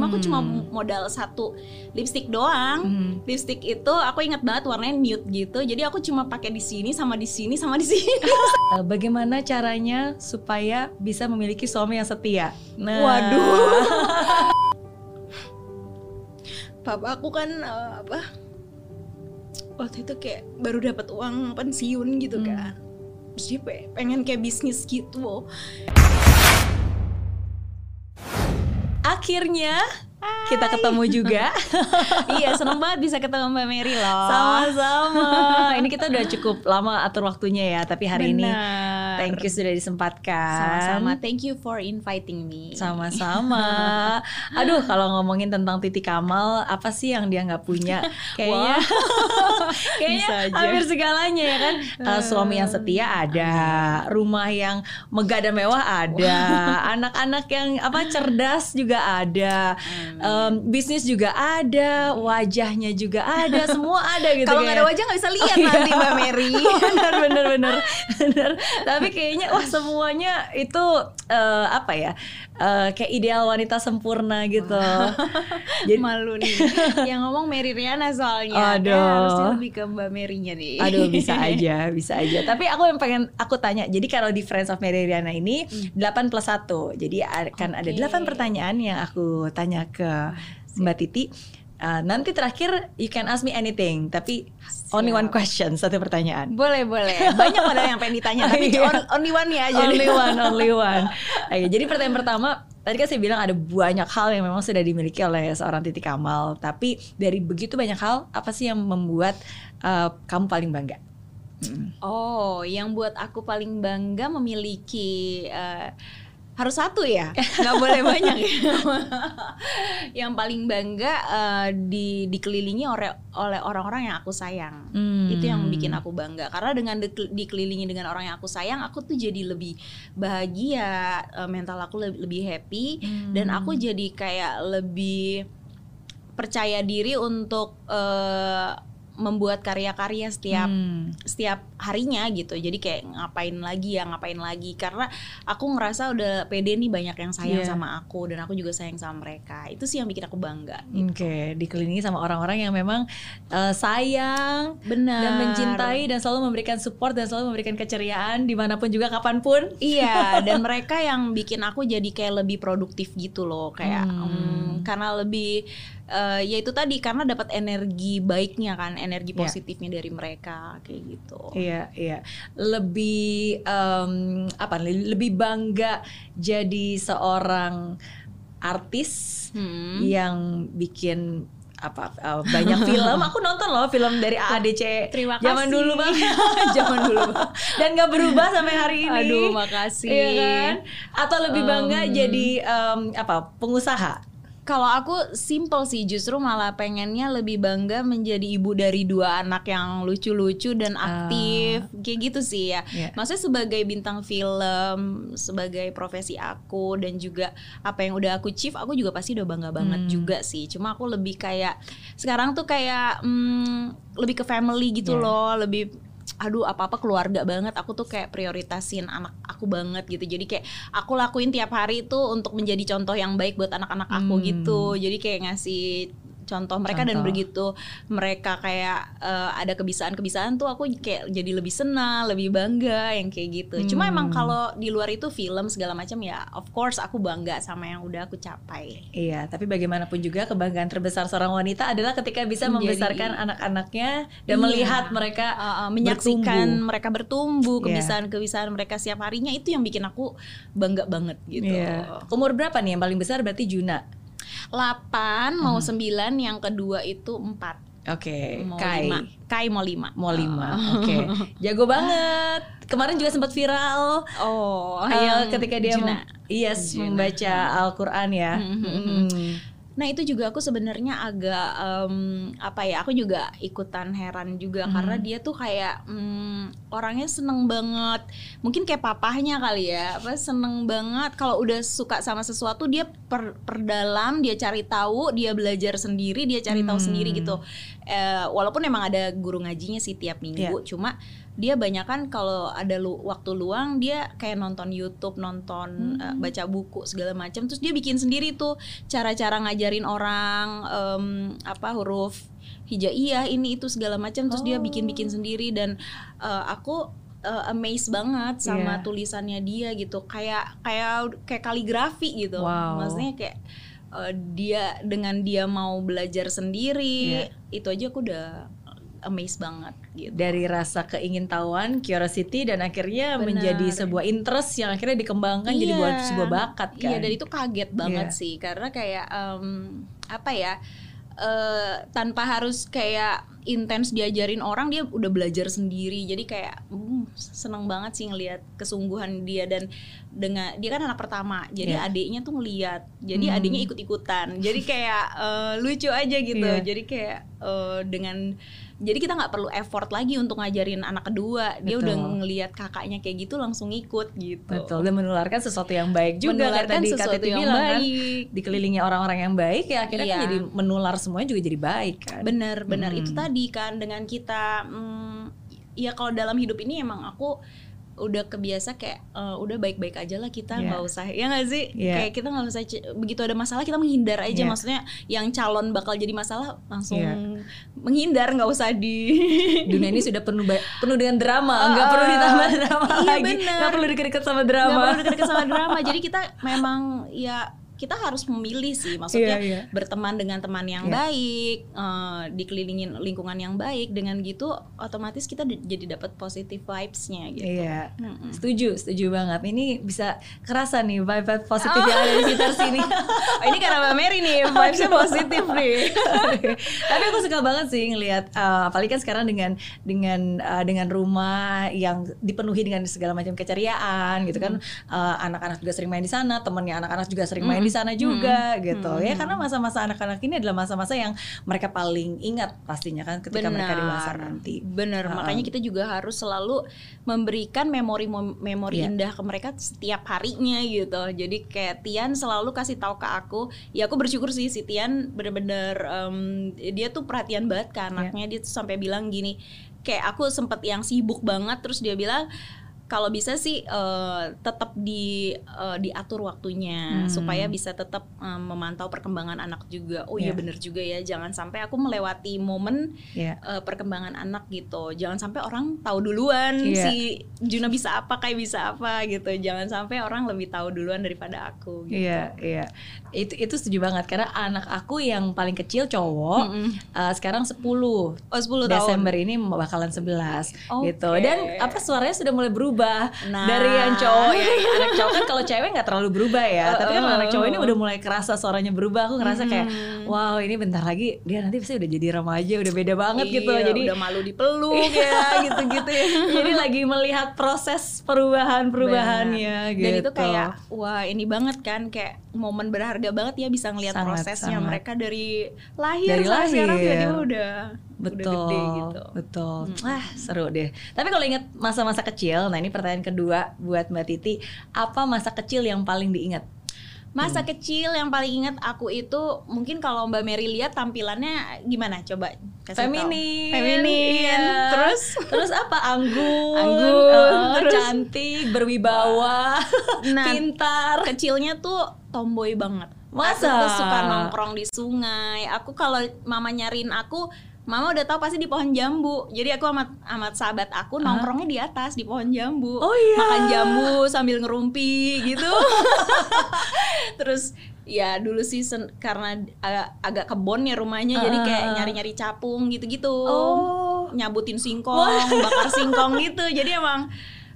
cuma aku cuma Hmm. modal satu lipstick doang Hmm. lipstick itu aku ingat banget warnanya nude gitu jadi aku cuma pakai di sini sama di sini sama di sini Eh, Bagaimana caranya supaya bisa memiliki suami yang setia? Nah, Waduh. papa aku kan eh, apa waktu itu kayak baru dapat uang pensiun gitu Hmm. kan terus dia pengen kayak bisnis gitu Akhirnya kita ketemu juga. iya seneng banget bisa ketemu mbak Mary loh Sama-sama. Ini kita udah cukup lama atur waktunya ya, tapi hari ini Benar. thank you sudah disempatkan. sama-sama thank you for inviting me Sama-sama. Aduh, kalau ngomongin tentang Titi Kamal, apa sih yang dia nggak punya? Kayaknya, kayaknya hampir segalanya ya kan. Uh, suami yang setia ada, rumah yang megah dan mewah ada, anak-anak yang apa cerdas juga ada, um, bisnis juga ada, wajahnya juga ada, semua ada gitu. kalau nggak ada wajah nggak bisa lihat Iya. nanti mbak Mary bener bener bener bener tapi kayaknya wah semuanya itu eh, apa ya eh, kayak ideal wanita sempurna gitu. Jadi malu nih. Yang ngomong Mary Riana soalnya. Aduh. Ya, harusnya lebih ke mbak Mary-nya nih aduh bisa aja bisa aja. Tapi aku yang pengen aku tanya jadi kalau di Friends of Mary Riana ini 8 plus 1 jadi akan ada Oke. 8 pertanyaan yang aku tanya ke Mbak Titi. Eh, nanti terakhir you can ask me anything tapi only one question satu pertanyaan boleh boleh banyak padahal yang pengen ditanya tapi on- only one ya aja only one, only one. Oke, jadi pertanyaan pertama, tadi kan saya bilang ada banyak hal yang memang sudah dimiliki oleh seorang Titi Kamal. Tapi dari begitu banyak hal, apa sih yang membuat uh, kamu paling bangga? Mm. Oh, yang buat aku paling bangga memiliki eh, harus satu ya, nggak boleh banyak ya. yang paling bangga eh, di dikelilingi oleh oleh orang-orang yang aku sayang. Hmm. Itu yang bikin aku bangga karena dengan di- dikelilingi dengan orang yang aku sayang, aku tuh jadi lebih bahagia, eh, mental aku lebih, lebih happy Hmm. dan aku jadi kayak lebih percaya diri untuk eh, membuat karya-karya setiap Hmm. setiap harinya gitu jadi kayak ngapain lagi ya ngapain lagi karena aku ngerasa udah pede nih banyak yang sayang Iya. sama aku dan aku juga sayang sama mereka itu sih yang bikin aku bangga Oke, dikelilingi sama orang-orang yang memang uh, sayang benar dan mencintai dan selalu memberikan support dan selalu memberikan keceriaan di mana pun juga kapan pun. iya dan mereka yang bikin aku jadi kayak lebih produktif gitu loh kayak Hmm. hmm, karena lebih eh, ya itu tadi karena dapat energi baiknya kan energi Iya. positifnya dari mereka kayak gitu Iya, iya. Lebih em, apa? Lebih bangga jadi seorang artis Hmm. yang bikin apa eh, banyak film. Aku nonton loh film dari AADC Terima zaman kasih. dulu bang, zaman dulu bang. Dan nggak berubah sampai hari ini. Aduh, makasih. Iya kan? Atau lebih bangga Em. jadi em, apa? Pengusaha. Kalau aku simple sih, justru malah pengennya lebih bangga menjadi ibu dari dua anak yang lucu-lucu dan aktif, kayak gitu sih ya. Iya. Maksudnya sebagai bintang film, sebagai profesi aku dan juga apa yang udah aku achieve, aku juga pasti udah bangga banget Hmm. juga sih. Cuma aku lebih kayak sekarang tuh kayak hmm, lebih ke family gitu Iya. loh, lebih aduh apa-apa keluarga banget. Aku tuh kayak prioritasin anak aku banget gitu. Jadi kayak aku lakuin tiap hari itu untuk menjadi contoh yang baik buat anak-anak aku Hmm. gitu. Jadi kayak ngasih contoh mereka dan Contoh. begitu mereka kayak eh, ada kebisaan-kebisaan tuh aku kayak jadi lebih senang lebih bangga yang kayak gitu cuma Hmm. emang kalau di luar itu film segala macam ya of course aku bangga sama yang udah aku capai Iya, tapi bagaimanapun juga kebanggaan terbesar seorang wanita adalah ketika bisa Menjadi- membesarkan anak-anaknya dan Iya. melihat mereka Uh, uh, menyaksikan bertumbuh. mereka bertumbuh Iya. kebisaan-kebisaan mereka setiap harinya itu yang bikin aku bangga banget gitu. Iya. Umur berapa nih yang paling besar berarti Juna. 8 mau 9 yang kedua itu 4 Oke, mau Kai. 5 Kai mau 5 Mau lima, oke. Jago banget. Kemarin juga sempat viral. Oh, yang ketika dia Juna. yes, Juna. membaca Al-Quran ya. Mhm, Mm-mm. Nah itu juga aku sebenarnya agak em, apa ya aku juga ikutan heran juga Mhm. karena dia tuh kayak mm, orangnya seneng banget mungkin kayak papahnya kali ya apa seneng banget kalau udah suka sama sesuatu dia per, perdalam dia cari tahu dia belajar sendiri dia cari tahu Hmm. sendiri gitu Eh, walaupun emang ada guru ngajinya sih tiap minggu cuma dia banyak kan kalau ada lu, waktu luang dia kayak nonton YouTube, nonton Hmm. eh, baca buku segala macam. Terus dia bikin sendiri tuh cara-cara ngajarin orang em, apa huruf hijaiyah ini itu segala macam. Terus dia Oh. bikin-bikin sendiri dan eh, aku eh, amazed banget sama Iya. tulisannya dia gitu. Kayak kayak kayak kaligrafi gitu. Wow. Maksudnya kayak eh, dia dengan dia mau belajar sendiri Iya. itu aja aku udah amazed banget gitu. dari rasa keingintahuan, curiosity dan akhirnya Benar. menjadi sebuah interest yang akhirnya dikembangkan jadi Iya. buat sebuah bakat kan. Iya, dan itu kaget banget Iya. sih karena kayak em, apa ya? eh, tanpa harus kayak intens diajarin orang dia udah belajar sendiri jadi kayak hmm, seneng banget sih ngelihat kesungguhan dia dan dengan dia kan anak pertama jadi Iya. adiknya tuh ngeliat jadi Hmm. adiknya ikut ikutan jadi kayak eh, lucu aja gitu Iya. jadi kayak eh, dengan jadi kita nggak perlu effort lagi untuk ngajarin anak kedua dia Betul. udah ngelihat kakaknya kayak gitu langsung ikut gitu Betul, dan menularkan sesuatu yang baik juga kan menularkan tadi sesuatu yang bilang kan. baik. Dikelilingi orang-orang yang baik ya akhirnya kan Iya. jadi menular semuanya juga jadi baik kan. Bener, bener Hmm. itu tadi kan dengan kita, hmm, ya kalau dalam hidup ini emang aku udah kebiasa kayak eh, udah baik-baik aja lah kita Iya. nggak usah ya nggak sih Iya. kayak kita nggak usah begitu ada masalah kita menghindar aja Iya. maksudnya yang calon bakal jadi masalah langsung Iya. menghindar nggak usah di Dunia ini sudah penuh penuh dengan drama, nggak perlu ditambah drama iya, lagi, nggak perlu deket-deket sama nggak drama. perlu deket-deket sama drama jadi kita memang ya kita harus memilih sih maksudnya Iya, iya. berteman dengan teman yang Iya. baik eh, dikelilingin lingkungan yang baik dengan gitu otomatis kita di- jadi dapat positive vibes-nya gitu Iya, Mm-mm. setuju, setuju banget. Ini bisa kerasa nih vibe-vibe positif yang ada di sekitar sini. Oh, ini karena Mbak Mary nih vibes-nya positif nih Tapi aku suka banget sih ngelihat, uh, apalagi kan sekarang dengan dengan uh, dengan rumah yang dipenuhi dengan segala macam keceriaan gitu kan, Uh, anak-anak juga sering main di sana, temennya anak-anak juga sering main di sana juga gitu ya. Karena masa-masa anak-anak ini adalah masa-masa yang mereka paling ingat pastinya kan ketika mereka dewasa nanti. Bener, Uh-uh. makanya kita juga harus selalu memberikan memori memori Iya. indah ke mereka setiap harinya gitu. Jadi kayak Tian selalu kasih tahu ke aku, ya aku bersyukur sih si Tian bener-bener em, dia tuh perhatian banget ke anaknya. Dia tuh sampai bilang gini, kayak aku sempet yang sibuk banget terus dia bilang kalau bisa sih eh, tetap di eh, diatur waktunya Hmm. supaya bisa tetap em, memantau perkembangan anak juga. Oh iya Iya. bener juga ya, jangan sampai aku melewati momen Ya. eh, perkembangan anak gitu. Jangan sampai orang tahu duluan Iya. si Juna bisa apa, kayak bisa apa gitu. Jangan sampai orang lebih tahu duluan daripada aku gitu. Iya, iya. Itu itu setuju banget karena anak aku yang paling kecil cowok Mm-mm. uh, sekarang 10 Oh 10 tahun. Desember ini bakalan 11 Oke. gitu. Dan apa suaranya sudah mulai berubah Nah. dari yang cowok ya, anak cowok kan kalau cewek nggak terlalu berubah ya. Tapi kan kalau anak cowok ini udah mulai kerasa suaranya berubah. Aku ngerasa kayak Mm-mm. wow, ini bentar lagi dia nanti pasti udah jadi remaja, udah beda banget gitu. Iya, Jadi udah malu dipeluk ya gitu-gitu ya. jadi lagi melihat proses perubahan-perubahannya gitu. Dan itu kayak wah ini banget kan kayak momen berharga banget ya bisa ngelihat prosesnya sangat. mereka dari lahir Dari sekarang lahir. tiba-tiba udah betul udah gede gitu. betul ah seru deh tapi kalau ingat masa-masa kecil nah ini pertanyaan kedua buat mbak Titi apa masa kecil yang paling diingat Masa Hmm. kecil yang paling ingat aku itu mungkin kalau Mbak Mary lihat tampilannya gimana coba kasih feminin Feminin. iya. Terus terus apa anggun Anggun, eh, terus- cantik berwibawa Nah, pintar kecilnya tuh tomboy banget. Masa? Aku tuh suka nongkrong di sungai. Aku kalau mama nyariin aku, mama udah tahu pasti di pohon jambu. Jadi aku amat amat sahabat aku nongkrongnya di atas di pohon jambu. Oh iya. Makan jambu sambil ngerumpi gitu. Terus ya dulu sih sen- karena agak, agak kebon ya rumahnya jadi kayak nyari-nyari capung gitu-gitu. oh Nyabutin singkong, bakar singkong gitu. Jadi emang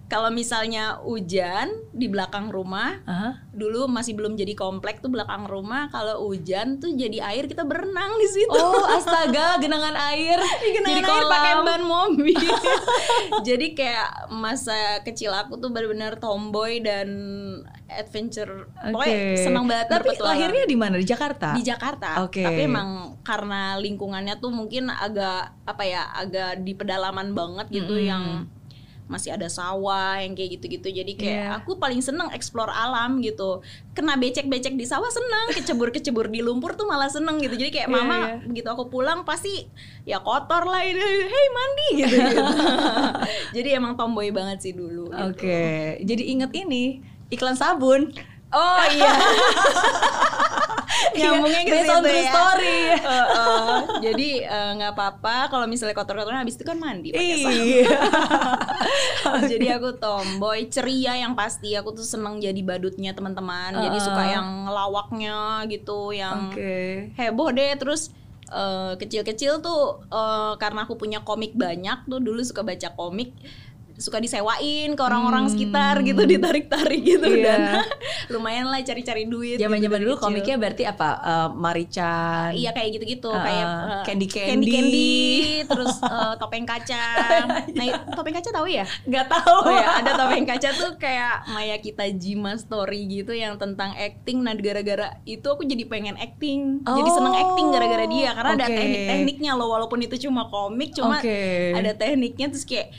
kalau misalnya hujan di belakang rumah Aha. dulu masih belum jadi komplek tuh belakang rumah kalau hujan tuh jadi air kita berenang di situ oh astaga genangan air genangan jadi air pakai ban mobil jadi kayak masa kecil aku tuh benar-benar tomboy dan adventure pokoknya Oke. senang banget tapi berpetualang. lahirnya di mana di Jakarta di Jakarta Oke. tapi emang karena lingkungannya tuh mungkin agak apa ya agak di pedalaman banget gitu Mm-mm. yang masih ada sawah yang kayak gitu-gitu jadi kayak Iya. aku paling seneng explore alam gitu kena becek-becek di sawah seneng kecebur-kecebur di lumpur tuh malah seneng gitu jadi kayak Iya, mama iya. begitu aku pulang pasti ya kotor lah ini hey mandi gitu, gitu. jadi emang tomboy banget sih dulu gitu. Oke, jadi inget ini iklan sabun. oh iya nyambungnya ke on situ true ya. story. Heeh. jadi eh, nggak apa-apa kalau misalnya kotor-kotoran habis itu kan mandi pakai sabun. Iya. jadi aku tomboy ceria yang pasti aku tuh seneng jadi badutnya teman-teman jadi Uh-uh. suka yang ngelawaknya gitu yang Oke. heboh deh terus eh, kecil-kecil tuh eh, karena aku punya komik banyak tuh dulu suka baca komik suka disewain ke orang-orang Hmm. sekitar gitu ditarik-tarik gitu Iya. dan lumayan lah cari-cari duit Zaman-zaman gitu dulu kecil. komiknya berarti apa? Eh, Marichan. Iya kayak gitu-gitu Uh, kayak uh, Candy candy, Candy. terus uh, topeng kaca. Nah, topeng kaca tahu ya? Nggak tahu. Oh ya, ada topeng kaca tuh kayak Maya kita Jima story gitu yang tentang acting. Nah, gara-gara itu aku jadi pengen acting. Jadi Oh, seneng acting gara-gara dia karena ada oke. teknik-tekniknya loh walaupun itu cuma komik cuma Oke. ada tekniknya terus kayak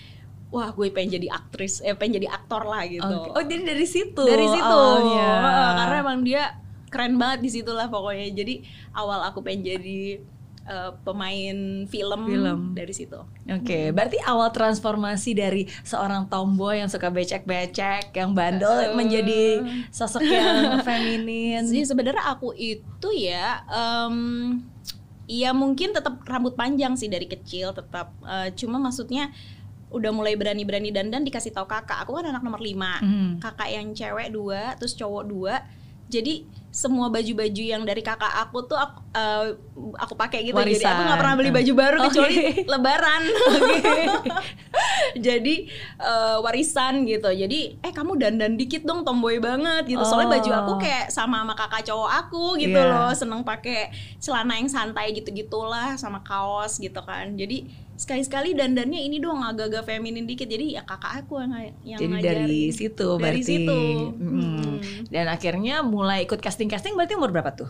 wah gue pengen jadi aktris eh pengen jadi aktor lah gitu. Oke. Oh, jadi dari situ. Dari situ. awalnya. Heeh, karena emang dia keren banget di situ lah pokoknya. Jadi awal aku pengen jadi eh, pemain film, Film. dari situ. Oke, berarti awal transformasi dari seorang tomboy yang suka becek-becek, yang bandel Uh. menjadi sosok yang feminin. Jadi sebenarnya aku itu ya em ya mungkin tetap rambut panjang sih dari kecil tetap eh, cuma maksudnya udah mulai berani-berani dandan dikasih tahu kakak aku kan anak nomor lima Hmm. kakak yang cewek dua terus cowok dua jadi semua baju-baju yang dari kakak aku tuh aku, eh, aku pakai gitu jadi Warisan. aku nggak pernah beli baju baru Oke. kecuali lebaran jadi eh, warisan gitu jadi eh kamu dandan dikit dong tomboy banget gitu soalnya baju aku Oh. kayak sama sama kakak cowok aku gitu Iya. loh seneng pakai celana yang santai gitu gitulah sama kaos gitu kan jadi sekali-sekali dandannya ini dong agak-agak feminin dikit jadi ya kakak aku yang yang Jadi ngajarin. dari situ dari berarti. situ Mm. Mm. Dan akhirnya mulai ikut casting-casting berarti umur berapa tuh?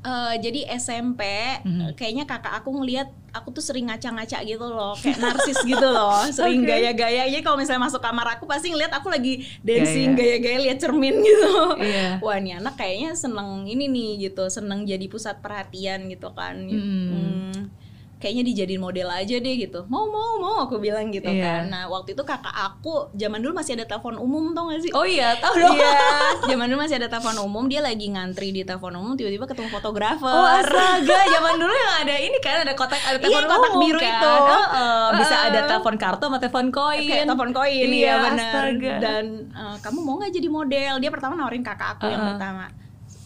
Eh, jadi SMP Mhm. kayaknya kakak aku ngelihat aku tuh sering ngaca-ngaca gitu loh kayak narsis gitu loh sering Oke. gaya-gaya jadi kalau misalnya masuk kamar aku pasti ngeliat aku lagi dancing Gaya. gaya-gaya lihat cermin gitu Iya. wah ini anak kayaknya seneng ini nih gitu seneng jadi pusat perhatian gitu kan Hmm. Hmm, kayaknya dijadiin model aja deh gitu mau mau mau aku bilang gitu Iya. kan nah waktu itu kakak aku zaman dulu masih ada telepon umum tau gak sih Oh iya, tahu dong. Iya, zaman dulu masih ada telepon umum, dia lagi ngantri di telepon umum, tiba-tiba ketemu fotografer. Oh astaga, zaman dulu yang ada ini kan ada kotak ada telepon Iya, kotak umum biru kan? itu. Heeh, bisa Heeh. ada telepon kartu sama telepon koin. kayak telepon koin Iya, iya benar dan eh, kamu mau nggak jadi model dia pertama nawarin kakak aku yang Uh-uh. pertama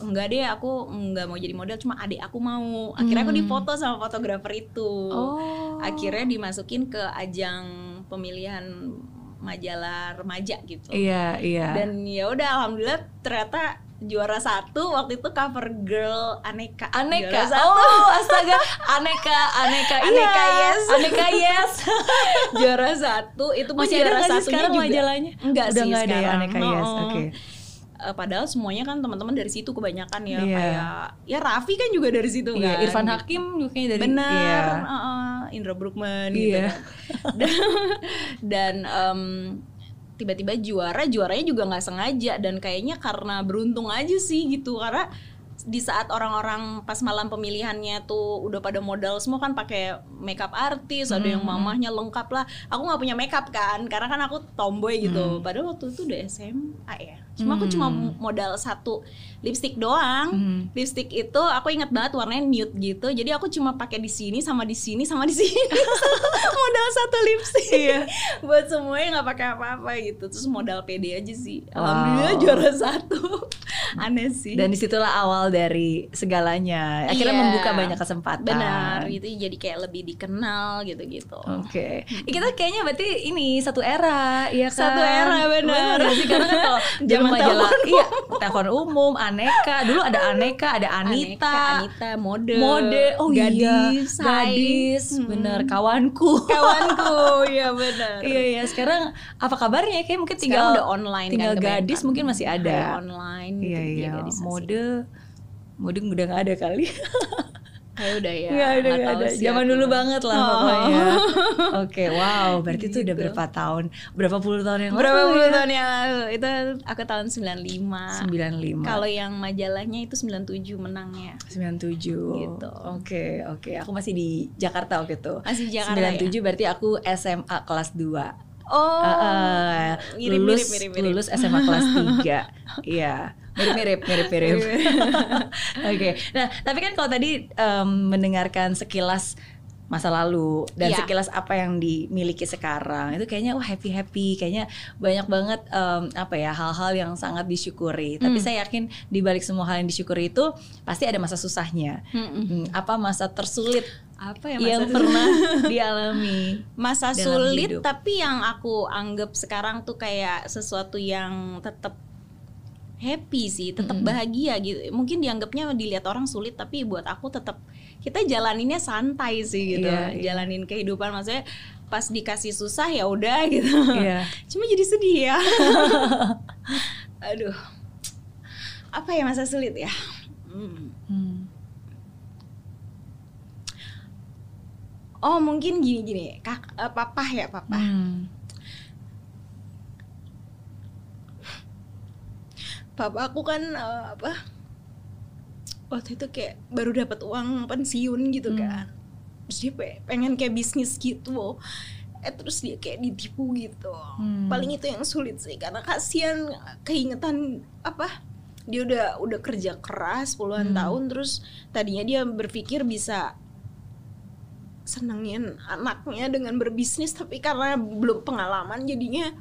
enggak deh aku nggak mau jadi model cuma adik aku mau akhirnya aku Hmm. difoto sama fotografer itu Oh. akhirnya dimasukin ke ajang pemilihan majalah remaja gitu Iya, iya. dan ya udah alhamdulillah ternyata juara satu waktu itu cover girl aneka Aneka. Juara satu. Oh, astaga. Aneka, aneka. Aneka, iya. yes. Aneka yes. juara satu itu Masih juara ada sih satunya sekarang juga majalahnya? enggak Udah sih ada ya Aneka yes. Oh. Oke. Eh, padahal semuanya kan teman-teman dari situ kebanyakan ya Iya. kayak ya Raffi kan juga dari situ Iya, kan Irfan. Hakim juga kayaknya dari benar Iya. heeh, Indra Brookman gitu Iya. kan. dan, dan em, tiba-tiba juara juaranya juga nggak sengaja dan kayaknya karena beruntung aja sih gitu karena di saat orang-orang pas malam pemilihannya tuh udah pada modal semua kan pakai makeup artis ada yang Hmm. mamahnya lengkap lah aku nggak punya makeup kan karena kan aku tomboy gitu padahal waktu itu udah SMA ya cuma aku cuma Hmm. modal satu lipstick doang Hmm. lipstick itu aku ingat banget warnanya nude gitu jadi aku cuma pakai di sini sama di sini sama di sini modal satu lipstick Iya. buat semuanya nggak pakai apa-apa gitu terus modal pede aja sih Wow. alhamdulillah juara satu aneh sih Dan di situlah awal dari segalanya. Akhirnya Iya. membuka banyak kesempatan. benar gitu jadi kayak lebih dikenal gitu-gitu Oke, Ih, kita kayaknya berarti ini satu era, ya kan? Satu era, benar. sih? Karena kan kalau majalah, iya, telepon umum, aneka. Dulu ada aneka, ada Anita, Aneka, Anita mode mode, oh gadis iya, hai. gadis, Hmm. bener, kawanku. kawanku ya benar iya iya, sekarang apa kabarnya? Kayak mungkin Sekarang tinggal udah online tinggal kan gadis mungkin masih ada. Kayak online gitu Iya dia iya, gadis asli. mode, mode udah nggak ada kali. Kayak udah ya. Ada, nggak nggak tahu ada. Zaman dulu banget lah Oh. pokoknya. Oke, wow. Berarti itu udah Gitu. berapa tahun? Berapa puluh tahun yang Berapa lalu puluh ya? tahun yang lalu? Itu aku tahun 95. 95. Kalau yang majalahnya itu 97 menangnya. 97. Gitu. Oke, oke. Aku masih di Jakarta waktu itu. Masih Jakarta 97 berarti aku SMA kelas 2. Oh, Uh, mirip, lulus mirip, mirip, mirip. lulus SMA kelas 3. Iya. Mirip-mirip, mirip-mirip. Oke. Nah, tapi kan kalau tadi em, mendengarkan sekilas masa lalu dan Iya. sekilas apa yang dimiliki sekarang itu kayaknya wah happy happy kayaknya banyak banget em, apa ya hal-hal yang sangat disyukuri tapi Hmm. saya yakin di balik semua hal yang disyukuri itu pasti ada masa susahnya Mm-mm. Hmm, apa masa tersulit Apa ya yang masa pernah dialami masa sulit hidup. tapi yang aku anggap sekarang tuh kayak sesuatu yang tetap happy sih, tetap Mm-mm. bahagia gitu. Mungkin dianggapnya dilihat orang sulit tapi buat aku tetap kita jalaninnya santai sih gitu. Iya, iya. Jalanin kehidupan maksudnya pas dikasih susah ya udah gitu. Iya. Cuma jadi sedih ya. Aduh. Apa ya masa sulit ya? Hmm. Hmm. Oh mungkin gini-gini, kak, eh, papa ya papa. Hmm. Papa aku kan eh, apa? Waktu itu kayak baru dapat uang pensiun gitu Hmm. kan. Terus dia pe- pengen kayak bisnis gitu. Eh terus dia kayak ditipu gitu. Hmm. Paling itu yang sulit sih karena kasihan keingetan apa? Dia udah udah kerja keras puluhan Hmm. tahun terus tadinya dia berpikir bisa senengin anaknya dengan berbisnis tapi karena belum pengalaman jadinya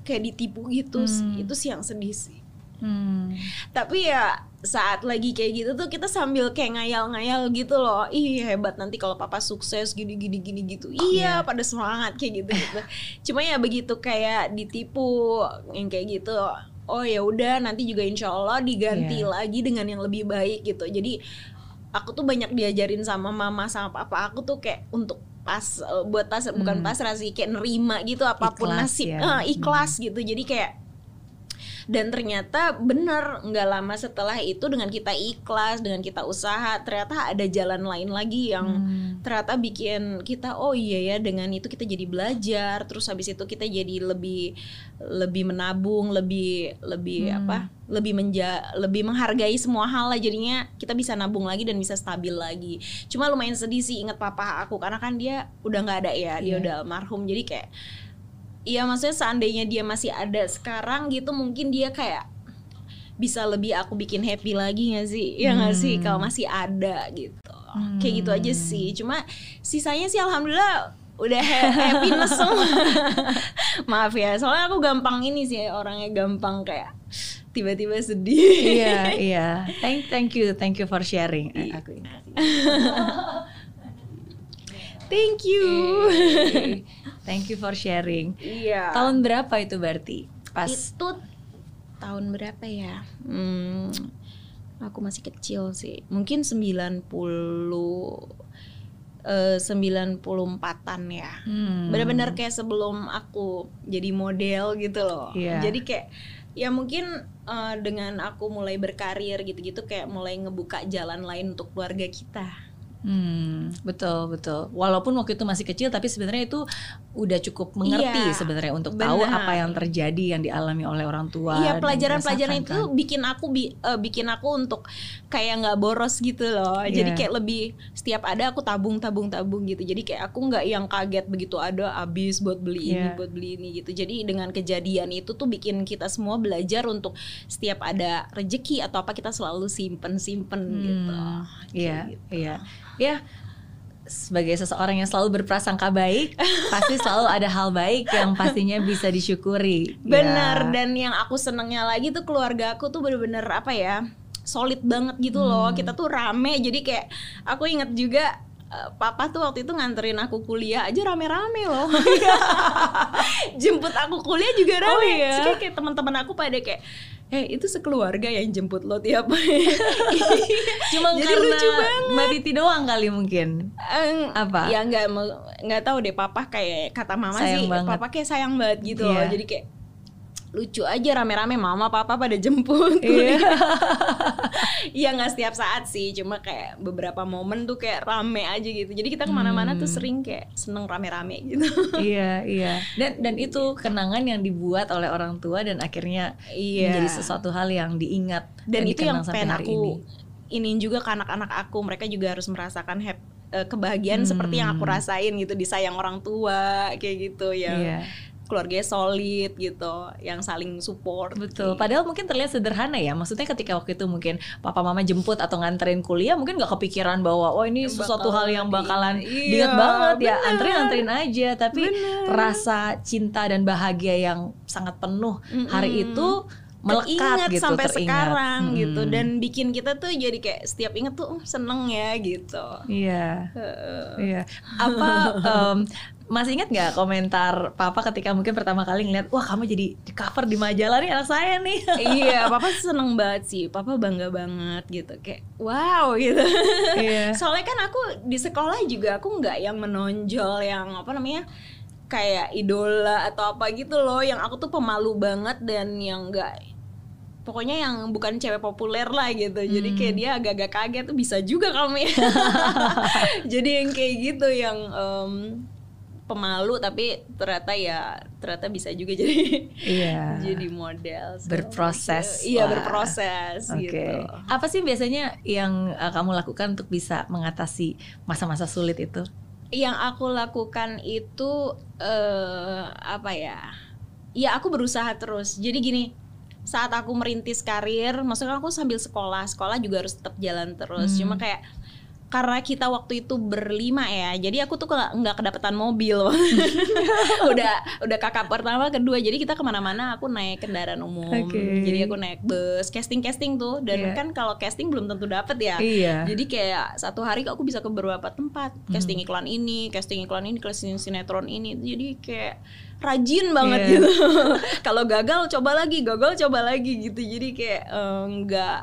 kayak ditipu gitu sih. Hmm. Itu sih yang sedih sih Hmm. tapi ya saat lagi kayak gitu tuh kita sambil kayak ngayal-ngayal gitu loh ih hebat nanti kalau papa sukses gini gini gini gitu iya Iya. pada semangat kayak gitu gitu cuma ya begitu kayak ditipu yang kayak gitu oh ya udah nanti juga insya Allah diganti Iya. lagi dengan yang lebih baik gitu jadi aku tuh banyak diajarin sama mama sama papa aku tuh kayak untuk pas eh, buat pas bukan Hmm. pasrah sih kayak nerima gitu apa pun Ikhlas nasib ya. Eh, ikhlas gitu jadi kayak dan ternyata bener nggak lama setelah itu dengan kita ikhlas dengan kita usaha ternyata ada jalan lain lagi yang Hmm. ternyata bikin kita oh iya ya dengan itu kita jadi belajar terus habis itu kita jadi lebih lebih menabung lebih lebih Hmm. apa lebih menja lebih menghargai semua hal lah jadinya kita bisa nabung lagi dan bisa stabil lagi cuma lumayan sedih sih inget papa aku karena kan dia udah nggak ada ya dia Iya. udah almarhum jadi kayak Iya maksudnya seandainya dia masih ada sekarang gitu mungkin dia kayak bisa lebih aku bikin happy lagi gak sih? Ya nggak sih Hmm. kalau masih ada gitu. Hmm. Kayak gitu aja sih. Cuma sisanya sih alhamdulillah udah ha- happiness semua. Maaf ya, soalnya aku gampang ini sih orangnya gampang kayak tiba-tiba sedih. iya iya thank thank you thank you for sharing Eh, aku ini Thank you. Thank you for sharing Iya. tahun berapa itu berarti pas itu tahun berapa ya? Hmm, aku masih kecil sih. Mungkin 90 eh 94-an ya. Hmm. Benar-benar kayak sebelum aku jadi model gitu loh. Iya. Jadi kayak ya mungkin eh, dengan aku mulai berkarir gitu-gitu kayak mulai ngebuka jalan lain untuk keluarga kita. Hmm, betul betul. Walaupun waktu itu masih kecil, tapi sebenarnya itu udah cukup mengerti Iya, sebenarnya untuk tahu benar. apa yang terjadi yang dialami oleh orang tua. Iya pelajaran-pelajaran itu kan. bikin aku bi- eh, bikin aku untuk kayak nggak boros gitu loh. Jadi Iya. kayak lebih setiap ada aku tabung tabung tabung gitu. Jadi kayak aku nggak yang kaget begitu ada habis buat beli ini Iya. buat beli ini gitu. Jadi dengan kejadian itu tuh bikin kita semua belajar untuk setiap ada rejeki atau apa kita selalu simpen simpen Hmm, gitu. Iya, gitu. iya. Ya, sebagai seseorang yang selalu berprasangka baik, pasti selalu ada hal baik yang pastinya bisa disyukuri. Bener Ya. dan yang aku senengnya lagi tuh keluarga aku tuh bener-bener apa ya solid banget gitu loh Hmm. kita tuh rame jadi kayak aku inget juga papa tuh waktu itu nganterin aku kuliah aja rame-rame loh jemput aku kuliah juga rame Oh, iya? Terus kayak, kayak teman-teman aku pada kayak Eh itu sekeluarga yang jemput lo tiap Cuma Jadi karena lucu banget. Mbak Titi doang kali mungkin. Eng, Apa? Ya nggak nggak tahu deh papa kayak kata mama Sayang sih banget. papa kayak sayang banget gitu loh. Iya. Jadi kayak lucu aja rame-rame mama papa pada jemput Iya. Iya nggak setiap saat sih, cuma kayak beberapa momen tuh kayak rame aja gitu. Jadi kita ke mana-mana tuh sering kayak seneng rame-rame gitu. iya iya dan dan itu kenangan yang dibuat oleh orang tua dan akhirnya Iya. menjadi sesuatu hal yang diingat Dan itu yang pengen aku ini. iniin juga ke anak-anak aku. Mereka juga harus merasakan hap- eh, kebahagiaan seperti yang aku Hmm. rasain gitu, disayang orang tua kayak gitu yang Iya. Keluarganya solid gitu, yang saling support. Betul. Kayak Padahal mungkin terlihat sederhana ya. Maksudnya ketika waktu itu mungkin papa mama jemput atau nganterin kuliah, mungkin nggak kepikiran bahwa oh ini sesuatu hal yang bakalan Iya, diingat banget ya. bener. Anterin aja. Tapi rasa cinta dan bahagia yang sangat penuh hari itu melekat gitu, sampai teringat. sekarang gitu Mm-mm. dan bikin kita tuh jadi kayak setiap inget tuh "Oh, seneng ya gitu. Iya. Heeh. Iya. Apa em, masih ingat nggak komentar papa ketika mungkin pertama kali ngeliat wah kamu jadi di cover di majalah nih anak saya nih. iya, papa seneng banget sih. Papa bangga banget gitu. Kayak wow gitu. Iya. Soalnya kan aku di sekolah juga aku nggak yang menonjol yang apa namanya kayak idola atau apa gitu loh. Yang aku tuh pemalu banget dan yang nggak pokoknya yang bukan cewek populer lah gitu. Jadi kayak dia agak-agak kaget tuh bisa juga kamu ya. Jadi yang kayak gitu yang em, pemalu tapi ternyata ya ternyata bisa juga jadi Iya. jadi model So, Berproses iya lah. berproses Oke. gitu Apa sih biasanya yang uh, kamu lakukan untuk bisa mengatasi masa-masa sulit itu? Yang aku lakukan itu eh apa ya ya aku berusaha terus jadi gini saat aku merintis karir maksudnya aku sambil sekolah sekolah juga harus tetap jalan terus Hmm. cuma kayak karena kita waktu itu berlima ya jadi aku tuh nggak kedapetan mobil udah udah kakak pertama kedua jadi kita ke mana-mana aku naik kendaraan umum Oke. jadi aku naik bus casting casting tuh dan Iya. kan kalau casting belum tentu dapet ya Iya. jadi kayak satu hari aku bisa ke beberapa tempat casting iklan ini, casting iklan ini, casting sinetron ini. Jadi kayak rajin banget Iya. gitu. Kalau gagal coba lagi, gagal coba lagi gitu. Jadi kayak eh, nggak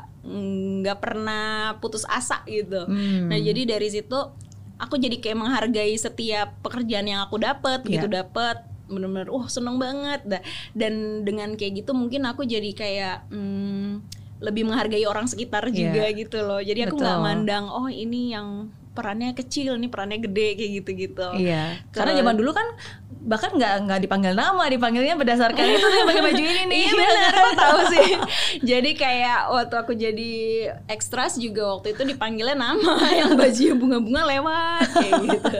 nggak pernah putus asa gitu. Hmm. Nah jadi dari situ aku jadi kayak menghargai setiap pekerjaan yang aku dapat, Iya. gitu dapat bener-bener, wah seneng banget. Da- Dan dengan kayak gitu mungkin aku jadi kayak hmm, lebih menghargai orang sekitar Iya. juga gitu loh. Jadi aku nggak mandang, oh ini yang perannya kecil, ini perannya gede kayak gitu-gitu. Iya, karena zaman dulu kan bahkan nggak nggak dipanggil nama, dipanggilnya berdasarkan itu nih pakai baju ini nih. Iya benar, aku tahu sih. jadi kayak waktu aku jadi ekstras juga waktu itu dipanggilnya nama yang bajunya bunga-bunga lewat kayak gitu.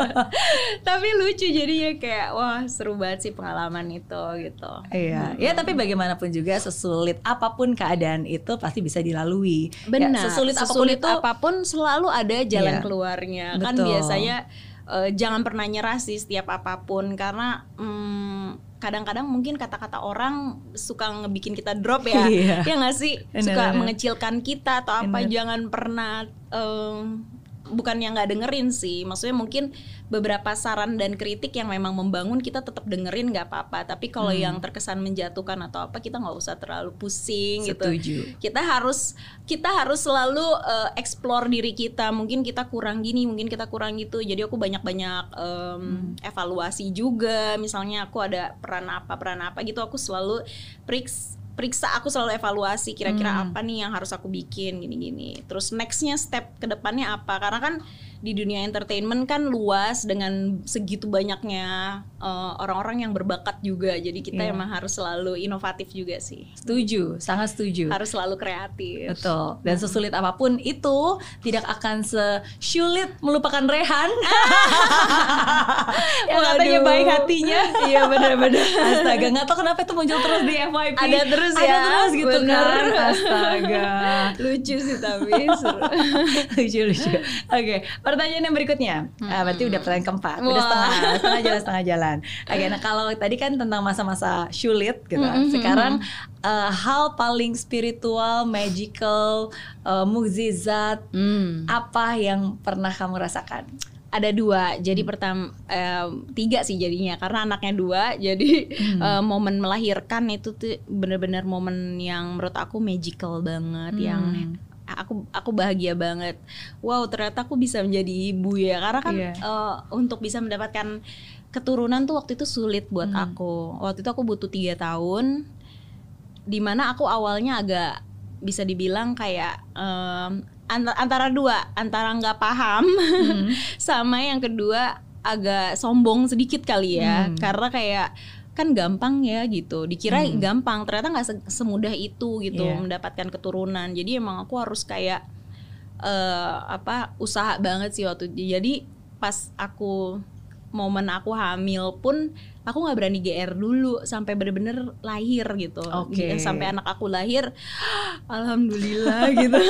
Tapi lucu jadinya kayak wah seru banget sih pengalaman itu gitu. Iya, ya tapi bagaimanapun juga sesulit apa pun keadaan itu pasti bisa dilalui. Ya, Benar. sesulit, apa pun Sesulit itu apa pun selalu ada jalan Iya. keluarnya. Kan Betul. biasanya eh, jangan pernah nyerah sih setiap apa pun karena mm, kadang-kadang mungkin kata-kata orang suka ngebikin kita drop ya. Iya. Ya nggak sih? Suka mengecilkan kita atau apa jangan pernah em, bukan yang nggak dengerin sih. Maksudnya mungkin beberapa saran dan kritik yang memang membangun kita tetap dengerin nggak apa-apa. Tapi kalau Hmm. yang terkesan menjatuhkan atau apa kita nggak usah terlalu pusing gitu setuju. kita harus kita harus selalu uh, explore diri kita mungkin kita kurang gini mungkin kita kurang gitu jadi aku banyak-banyak um, evaluasi juga misalnya aku ada peran apa peran apa gitu aku selalu periks periksa aku selalu evaluasi kira-kira Hmm. apa nih yang harus aku bikin gini-gini terus nextnya step ke depannya apa karena kan di dunia entertainment kan luas dengan segitu banyaknya uh, orang-orang yang berbakat juga jadi kita Iya. emang harus selalu inovatif juga sih Setuju, sangat setuju. harus selalu kreatif. Betul. Dan sesulit apa pun itu tidak akan sesulit melupakan Rehan. yang katanya Waduh. baik hatinya. Iya benar-benar. Astaga, nggak tahu kenapa itu muncul terus di FYP. Ada terus Ada ya, terus gitu bener. kan. Astaga. Lucu sih tapi seru. lucu lucu. Oke, pertanyaan yang berikutnya. Ah, berarti udah pertanyaan keempat. Udah Wah. setengah, setengah jalan setengah jalan. Oke, nah kalau tadi kan tentang masa-masa sulit gitu. Mm-mm. Sekarang eh, hal paling spiritual, magical, eh, mukjizat apa yang pernah kamu rasakan? Ada dua, jadi pertama em, tiga sih jadinya karena anaknya dua, jadi Hmm. em, momen melahirkan itu tuh bener-bener momen yang menurut aku magical banget, yang Hmm. Aku aku bahagia banget. Wow ternyata aku bisa menjadi ibu ya, karena kan Iya. eh, untuk bisa mendapatkan keturunan tuh waktu itu sulit buat Hmm. aku. Waktu itu aku butuh tiga tahun di mana aku awalnya agak bisa dibilang kayak um, antara dua antara nggak paham hmm. sama yang kedua agak sombong sedikit kali ya hmm. karena kayak kan gampang ya gitu dikira hmm. gampang ternyata nggak semudah itu gitu yeah. mendapatkan keturunan jadi emang aku harus kayak uh, apa usaha banget sih waktu jadi pas aku momen aku hamil pun aku nggak berani GR dulu sampai bener-bener lahir gitu. Okay. Sampai anak aku lahir, alhamdulillah gitu.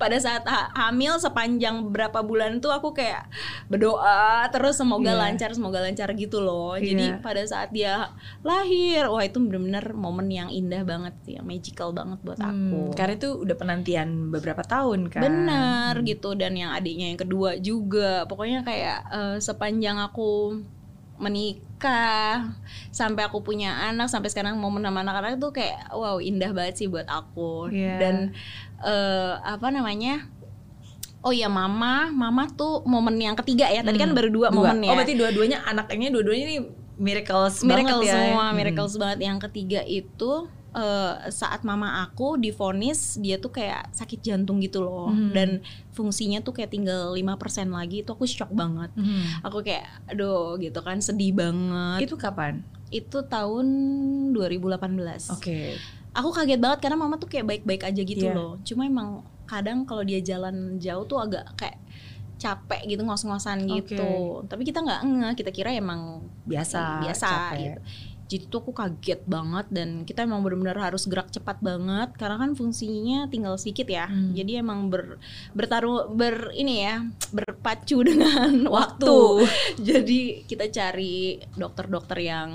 Pada saat ha hamil sepanjang berapa bulan tuh aku kayak berdoa terus semoga yeah. lancar, semoga lancar gitu loh. Yeah. Jadi pada saat dia lahir, wah itu bener-bener momen yang indah banget yang magical banget buat hmm, aku. Karena itu udah penantian beberapa tahun kan. Benar hmm. gitu dan yang adiknya yang kedua juga. Pokoknya kayak uh, sepanjang aku menikah sampai aku punya anak sampai sekarang momen sama anak-anak itu kayak wow indah banget sih buat aku yeah. dan uh, apa namanya Oh ya mama, mama tuh momen yang ketiga ya. Tadi kan hmm, kan baru dua, dua. momennya. Oh berarti dua-duanya anaknya dua-duanya ini miracles, miracles banget ya. semua, miracles hmm. banget. Yang ketiga itu uh, saat mama aku difonis dia tuh kayak sakit jantung gitu loh hmm. dan fungsinya tuh kayak tinggal 5% lagi itu aku shock banget. Hmm. Aku kayak aduh gitu kan sedih banget. Itu kapan? Itu tahun 2018. Oke. Okay. Aku kaget banget karena mama tuh kayak baik-baik aja gitu yeah. loh. Cuma emang kadang kalau dia jalan jauh tuh agak kayak capek gitu ngos-ngosan gitu. Okay. Tapi kita nggak nge, kita kira emang biasa, biasa capek. gitu jadi tuh aku kaget banget dan kita emang benar-benar harus gerak cepat banget karena kan fungsinya tinggal sedikit ya hmm. jadi emang ber, bertaruh ber ini ya berpacu dengan waktu jadi kita cari dokter-dokter yang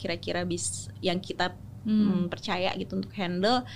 kira-kira bis yang kita hmm. Hmm, percaya gitu untuk handle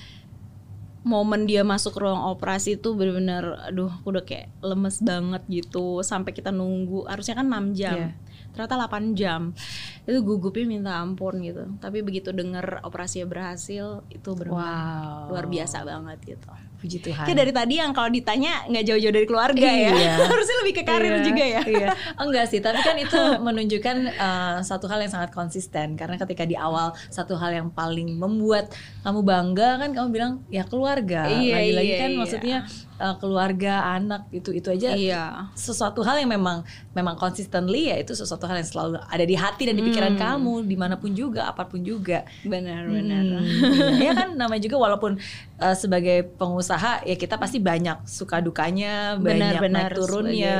momen dia masuk ruang operasi itu benar-benar aduh aku udah kayak lemes banget gitu. Sampai kita nunggu harusnya kan 6 jam. Yeah ternyata 8 jam. Itu gugupnya minta ampun gitu. Tapi begitu dengar operasinya berhasil itu benar wow. luar biasa banget gitu puji Tuhan kayak dari tadi yang kalau ditanya nggak jauh-jauh dari keluarga ya. iya. ya harusnya lebih ke karir iya, juga ya iya. enggak sih tapi kan itu menunjukkan uh, satu hal yang sangat konsisten karena ketika di awal satu hal yang paling membuat kamu bangga kan kamu bilang ya keluarga iya, lagi-lagi iya, kan iya. maksudnya uh, keluarga anak itu itu aja iya. sesuatu hal yang memang memang consistently ya itu sesuatu hal yang selalu ada di hati dan di pikiran hmm. kamu di mana pun juga apa pun juga benar benar hmm, ya kan namanya juga walaupun uh, sebagai pengusaha ya kita pasti banyak suka dukanya benar, banyak benar, naik turunnya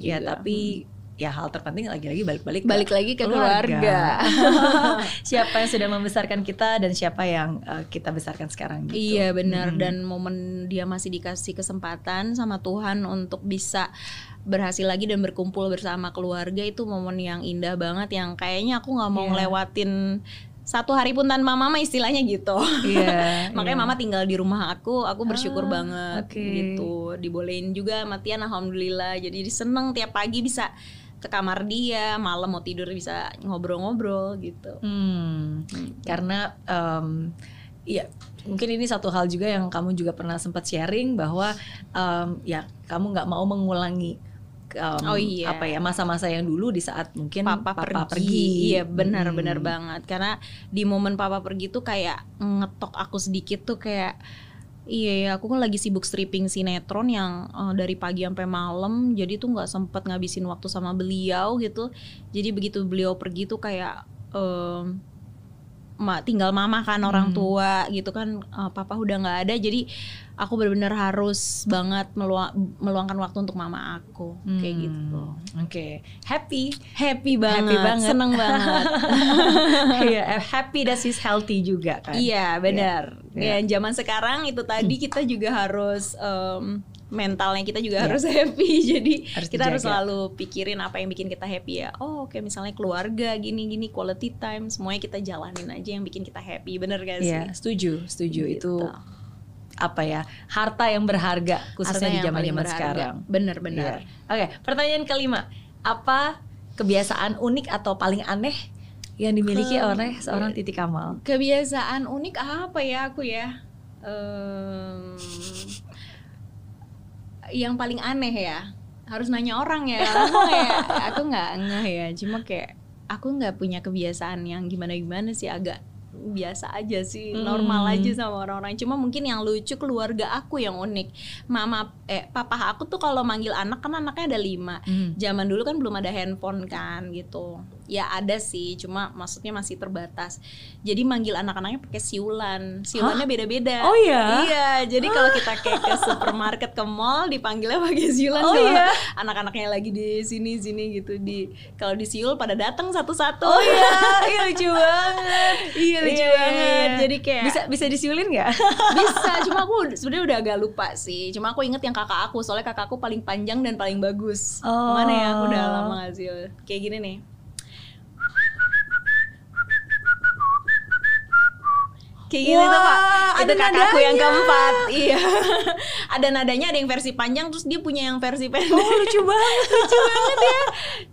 ya tapi hmm ya hal terpenting lagi-lagi balik-balik balik lagi ke keluarga, keluarga. siapa yang sudah membesarkan kita dan siapa yang uh, kita besarkan sekarang gitu. iya benar hmm. dan momen dia masih dikasih kesempatan sama Tuhan untuk bisa berhasil lagi dan berkumpul bersama keluarga itu momen yang indah banget yang kayaknya aku nggak mau yeah. ngelewatin satu hari pun tanpa mama istilahnya gitu. Yeah, Makanya yeah. mama tinggal di rumah aku, aku bersyukur ah, banget okay. gitu. Dibolehin juga matian alhamdulillah. Jadi seneng tiap pagi bisa ke kamar dia malam mau tidur bisa ngobrol-ngobrol gitu hmm, hmm. karena um, ya mungkin ini satu hal juga yang kamu juga pernah sempat sharing bahwa um, ya kamu nggak mau mengulangi um, oh iya apa ya masa-masa yang dulu di saat mungkin papa, papa pergi. pergi iya benar hmm. benar banget karena di momen papa pergi tuh kayak ngetok aku sedikit tuh kayak Iya ya, aku kan lagi sibuk stripping sinetron yang uh, dari pagi sampai malam, jadi tuh nggak sempet ngabisin waktu sama beliau gitu. Jadi begitu beliau pergi tuh kayak uh, ma tinggal mama kan orang hmm. tua gitu kan uh, papa udah nggak ada jadi aku benar-benar harus banget meluang, meluangkan waktu untuk mama aku hmm. kayak gitu oke okay. happy happy banget happy banget seneng banget iya yeah, happy that she's healthy juga kan iya benar yeah. yeah. ya zaman sekarang itu tadi kita juga harus um, mentalnya kita juga yeah. harus happy. Jadi harus kita dijaga. harus selalu pikirin apa yang bikin kita happy ya. Oh oke okay, misalnya keluarga gini gini quality time semuanya kita jalanin aja yang bikin kita happy. Bener gak sih? Yeah, setuju setuju. Gitu. itu apa ya harta yang berharga khususnya harta di zaman zaman sekarang. Bener-bener yeah. oke okay, pertanyaan kelima. Apa kebiasaan unik atau paling aneh yang dimiliki Ke, oleh seorang Titi Kamal? Kebiasaan unik apa ya aku ya? Um, yang paling aneh ya. Harus nanya orang ya. Aku nggak ngeh ya. Cuma kayak aku nggak punya kebiasaan yang gimana gimana sih. Agak biasa aja sih, Hmm. normal aja sama orang-orang. Cuma mungkin yang lucu keluarga aku yang unik. Mama eh papa aku tuh kalau manggil anak kan anaknya ada lima. Hmm. Zaman dulu kan belum ada handphone kan gitu. Ya ada sih, cuma maksudnya masih terbatas. Jadi manggil anak-anaknya pakai siulan. Siulannya beda-beda. Oh iya? Iya, jadi kalau kita kayak ke supermarket ke mall dipanggilnya pakai siulan Oh iya? anak-anaknya lagi di sini sini gitu di kalau di siul pada datang satu-satu. Oh iya, iya lucu banget. Iya, lucu iya, banget. iya. Jadi kayak bisa bisa disiulin nggak? bisa cuma aku sebenarnya udah agak lupa sih cuma aku inget yang kakak aku soalnya kakak aku paling panjang dan paling bagus Oh. mana ya aku udah lama gak sih kayak gini nih kayak gini tuh pak itu ada kakak aku yang nadanya. keempat iya ada nadanya ada yang versi panjang terus dia punya yang versi pendek Oh lucu banget. lucu banget ya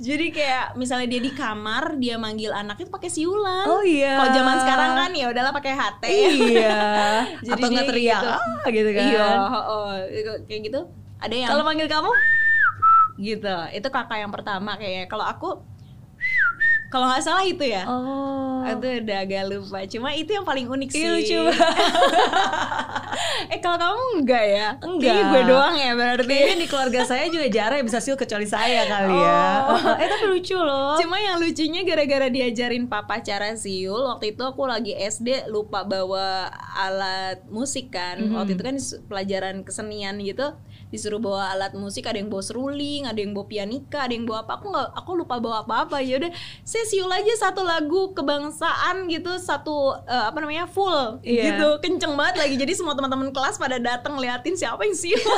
jadi kayak misalnya dia di kamar dia manggil anaknya pakai siulan Oh iya. kalau zaman sekarang kan ya udahlah pakai HT Iya. Jadi Atau nggak teriak gitu. ah, gitu kan? Iya, oh, kayak gitu. Ada yang Kalau manggil kamu? gitu. Itu kakak yang pertama kayaknya. Kalau aku kalau nggak salah itu ya. Oh. Itu udah agak lupa. Cuma itu yang paling unik sih. Iya, lucu eh kalau kamu enggak ya? Enggak. Kayaknya gue doang ya berarti. Kayaknya di keluarga saya juga jarang yang bisa siul kecuali saya kali ya. Oh. eh tapi lucu loh. Cuma yang lucunya gara-gara diajarin papa cara siul Waktu itu aku lagi SD lupa bawa alat musik kan Mhm. Waktu itu kan pelajaran kesenian gitu Disuruh bawa alat musik, ada yang bawa seruling, ada yang bawa pianika, ada yang bawa apa Aku nggak, aku lupa bawa apa-apa ya udah saya siul aja satu lagu kebangsaan gitu Satu, eh, apa namanya, full Iya. gitu Kenceng banget lagi, jadi semua teman-teman kelas pada datang liatin siapa yang siul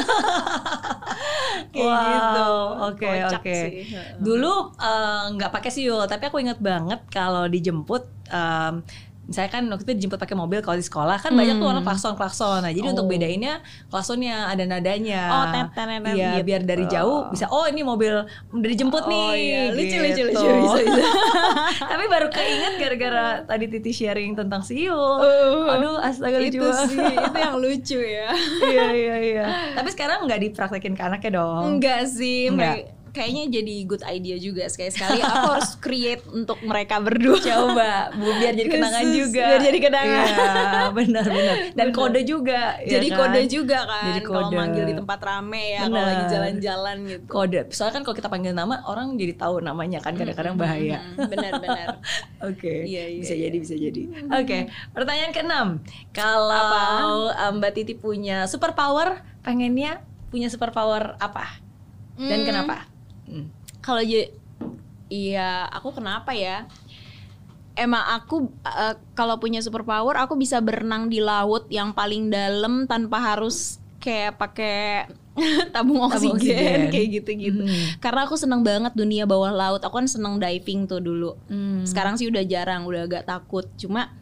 Kayak Wow, gitu Oke oke. sih. Dulu eh, nggak pakai siul, tapi aku ingat banget kalau dijemput. em, Misalnya kan waktu itu dijemput pakai mobil kalau di sekolah kan banyak tuh Hmm. orang klakson klakson. Nah jadi untuk Oh. bedainnya klaksonnya ada nadanya. Oh, tet, tet, Iya gitu. biar dari jauh bisa. Oh ini mobil udah dijemput nih. Oh iya, lucu, lucu, gitu. lucu, bisa, bisa. Tapi baru keinget gara-gara tadi Titi sharing tentang siul. Uh, Aduh astaga lucu itu sih, itu yang lucu ya. iya iya iya. Tapi sekarang nggak dipraktekin ke anaknya dong. Enggak sih, Enggak. Kayaknya jadi good idea juga sekali-sekali aku harus create untuk mereka berdua. Coba, Bu, biar jadi kenangan Khusus, juga. biar jadi kenangan. Iya, benar benar. Dan Benar. kode juga. ya jadi kan? kode juga kan Jadi kalau kode. manggil di tempat rame ya, kalau Benar. lagi jalan-jalan gitu. Kode. Soalnya kan kalau kita panggil nama orang jadi tahu namanya kan kadang-kadang bahaya. Mm, Benar-benar. Oke, Iya, iya, bisa iya. jadi bisa jadi. Oke, pertanyaan keenam. Kalau um, Mbak Titi punya superpower, pengennya punya superpower apa? Dan Hmm. kenapa? Hmm. Kalau je- iya, aku kenapa ya? Emang aku eh, kalau punya superpower, aku bisa berenang di laut yang paling dalam tanpa harus kayak pakai tabung oksigen, oksigen. kayak gitu-gitu. Hmm. Karena aku seneng banget dunia bawah laut. Aku kan seneng diving tuh dulu. Hmm. Sekarang sih udah jarang, udah agak takut. Cuma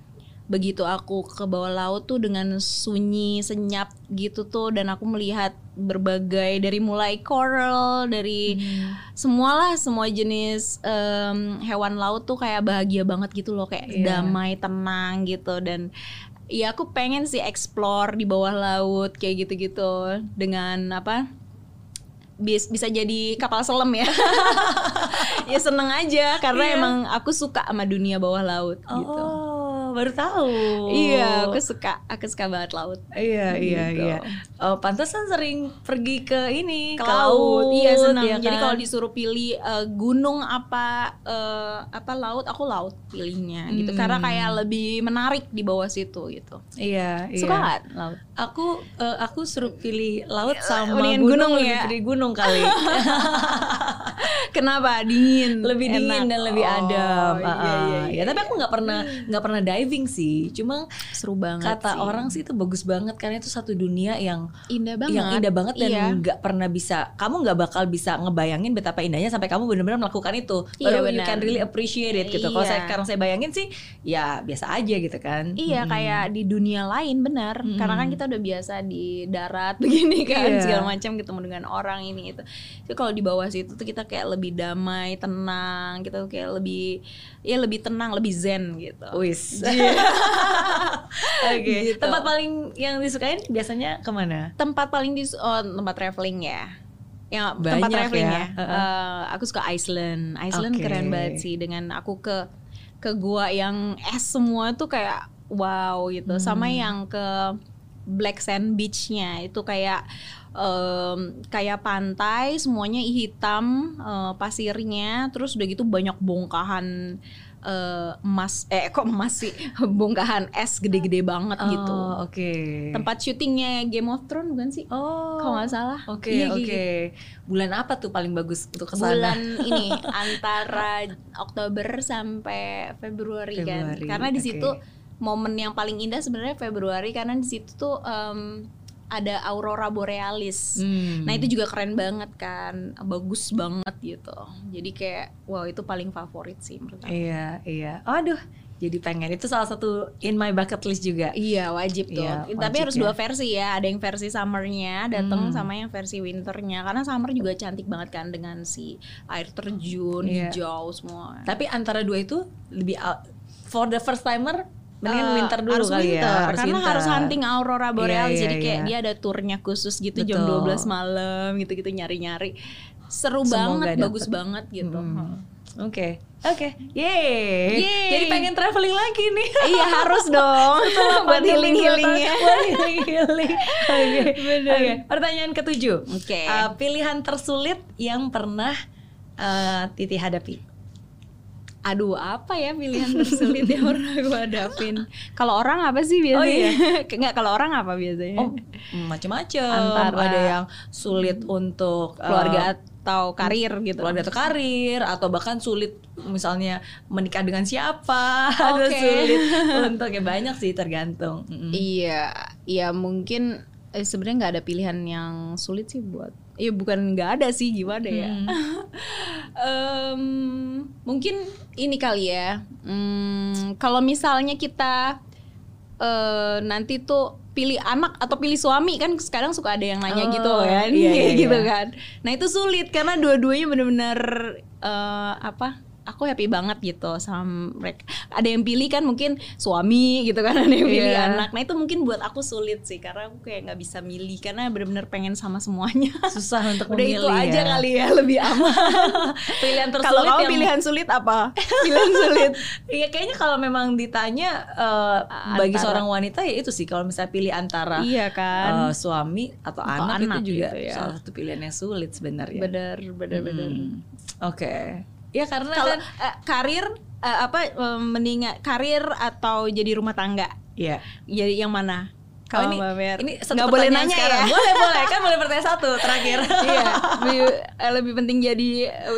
begitu aku ke bawah laut tuh dengan sunyi, senyap gitu tuh dan aku melihat berbagai dari mulai coral, dari Hmm. semualah semua jenis em, hewan laut tuh kayak bahagia banget gitu loh, kayak Iya. damai, tenang gitu dan ya aku pengen sih explore di bawah laut kayak gitu-gitu dengan apa? bis- bisa jadi kapal selam ya. ya seneng aja karena Iya. emang aku suka sama dunia bawah laut gitu. Baru tahu. Iya, aku suka, aku suka banget laut. Iya iya Gitu. iya. Oh, pantesan sering pergi ke ini Ke laut, iya senang. ya Jadi kan? kalau disuruh pilih eh, gunung apa eh, apa laut, aku laut pilihnya gitu. Hmm. Karena kayak lebih menarik di bawah situ gitu. iya iya. Suka laut? Aku eh, aku suruh pilih laut sama mendingan gunung, gunung lebih ya. pilih gunung kali. Kenapa? Dingin. lebih dingin enak. dan lebih Oh, adem. Iya, iya, ah. iya. Ya, tapi aku nggak pernah nggak pernah diving sih. Cuma seru banget kata sih. orang sih itu bagus banget karena itu satu dunia yang indah banget. yang indah banget dan Iya. nggak pernah bisa kamu nggak bakal bisa ngebayangin betapa indahnya sampai kamu benar-benar melakukan itu Iya, baru you benar. can really appreciate it gitu kalau Iya. saya sekarang saya bayangin sih ya biasa aja gitu kan Iya Mm-mm. kayak di dunia lain benar Mm-mm. karena kan kita udah biasa di darat begini kan Iya. segala macam ketemu dengan orang ini itu. Jadi kalau di bawah situ tuh kita kayak lebih damai, tenang, kita tuh kayak lebih ya lebih tenang, lebih zen gitu. wis Iya. oke Gitu. tempat paling yang disukain biasanya ke mana Tempat paling di oh, tempat traveling ya. Yang tempat Banyak traveling ya. ya. Heeh. Eh, aku suka Iceland. Iceland Oke. keren banget sih dengan aku ke ke gua yang es semua tuh kayak wow gitu. Sama yang ke Black Sand Beach-nya itu kayak em, kayak pantai semuanya hitam eh, pasirnya terus udah gitu banyak bongkahan eh, emas eh kok emas sih bongkahan es gede-gede banget gitu Oh, oke. tempat syutingnya Game of Thrones bukan sih Oh. kalau nggak salah Oke, Iya, oke. gitu. Bulan apa tuh paling bagus untuk ke sana? bulan ini antara Oktober sampai Februari, Februari, kan karena di situ momen yang paling indah sebenarnya Februari karena di situ tuh em, ada aurora borealis Hmm. Nah itu juga keren banget kan, bagus banget gitu. Jadi kayak wow itu paling favorit sih menurut aku. Iya, iya. Aduh, jadi pengen itu salah satu in my bucket list juga. Iya wajib tuh. Iya, Tapi wajib harus ya. dua versi ya. Ada yang versi summernya datang Hmm. sama yang versi winternya. Karena summer juga cantik banget kan dengan si air terjun Iya. hijau semua. Tapi antara dua itu lebih out- for the first timer mendingan Eh, winter dulu harus kali winter, ya. Harus karena winter. harus hunting aurora borealis. Iya, jadi iya, kayak iya. dia ada turnya khusus gitu jam Betul. 12 malam gitu-gitu nyari-nyari. Seru Semoga banget, dapet. bagus banget gitu. Hmm. Oke, oke, yeay. Yeay. Jadi pengen traveling lagi nih. iya harus dong buat healing healingnya Buat healing healing. Oke, oke. Pertanyaan ketujuh. Oke. Uh, pilihan tersulit yang pernah uh, Titi hadapi. Aduh apa ya pilihan tersulit yang pernah gue hadapin Kalau orang apa sih biasanya? Oh, iya. Enggak kalau orang apa biasanya? Oh, macam-macam. Ada yang sulit untuk uh, keluarga atau karir gitu keluarga atau karir atau bahkan sulit misalnya menikah dengan siapa atau Oke. sulit untuk ya banyak sih tergantung. Mm-mm. Iya, iya mungkin eh, sebenarnya nggak ada pilihan yang sulit sih buat Iya bukan nggak ada sih gimana ya. Hmm. Em, mungkin ini kali ya. Hmm, kalau misalnya kita eh, nanti tuh pilih anak atau pilih suami kan sekarang suka ada yang nanya Oh, gitu kan, iya, iya, gitu iya. kan. Nah itu sulit karena dua-duanya bener-bener eh, apa? Aku happy banget gitu sama mereka. Ada yang pilih kan mungkin suami gitu kan, ada yang pilih Iya. anak. Nah itu mungkin buat aku sulit sih karena aku kayak nggak bisa milih karena bener-bener pengen sama semuanya. Susah untuk Udah memilih itu aja ya. kali ya lebih aman. Pilihan tersulit Kalau kamu yang pilihan sulit apa? pilihan sulit. Iya kayaknya kalau memang ditanya bagi Antara- seorang wanita ya itu sih kalau misalnya pilih antara iya kan. eh, suami atau, Atau anak, anak itu juga gitu ya. salah satu pilihan yang sulit sebenarnya. bener bener bener. Hmm. Oke. Ya karena Kalau kan eh, karir eh, apa eh, mendingan karir atau jadi rumah tangga? ya Jadi yang mana? Oh, Kalau ini Mbak Mer. ini satu nggak boleh nanya sekarang. ya. Boleh boleh kan boleh pertanyaan satu terakhir. iya, lebih, lebih penting jadi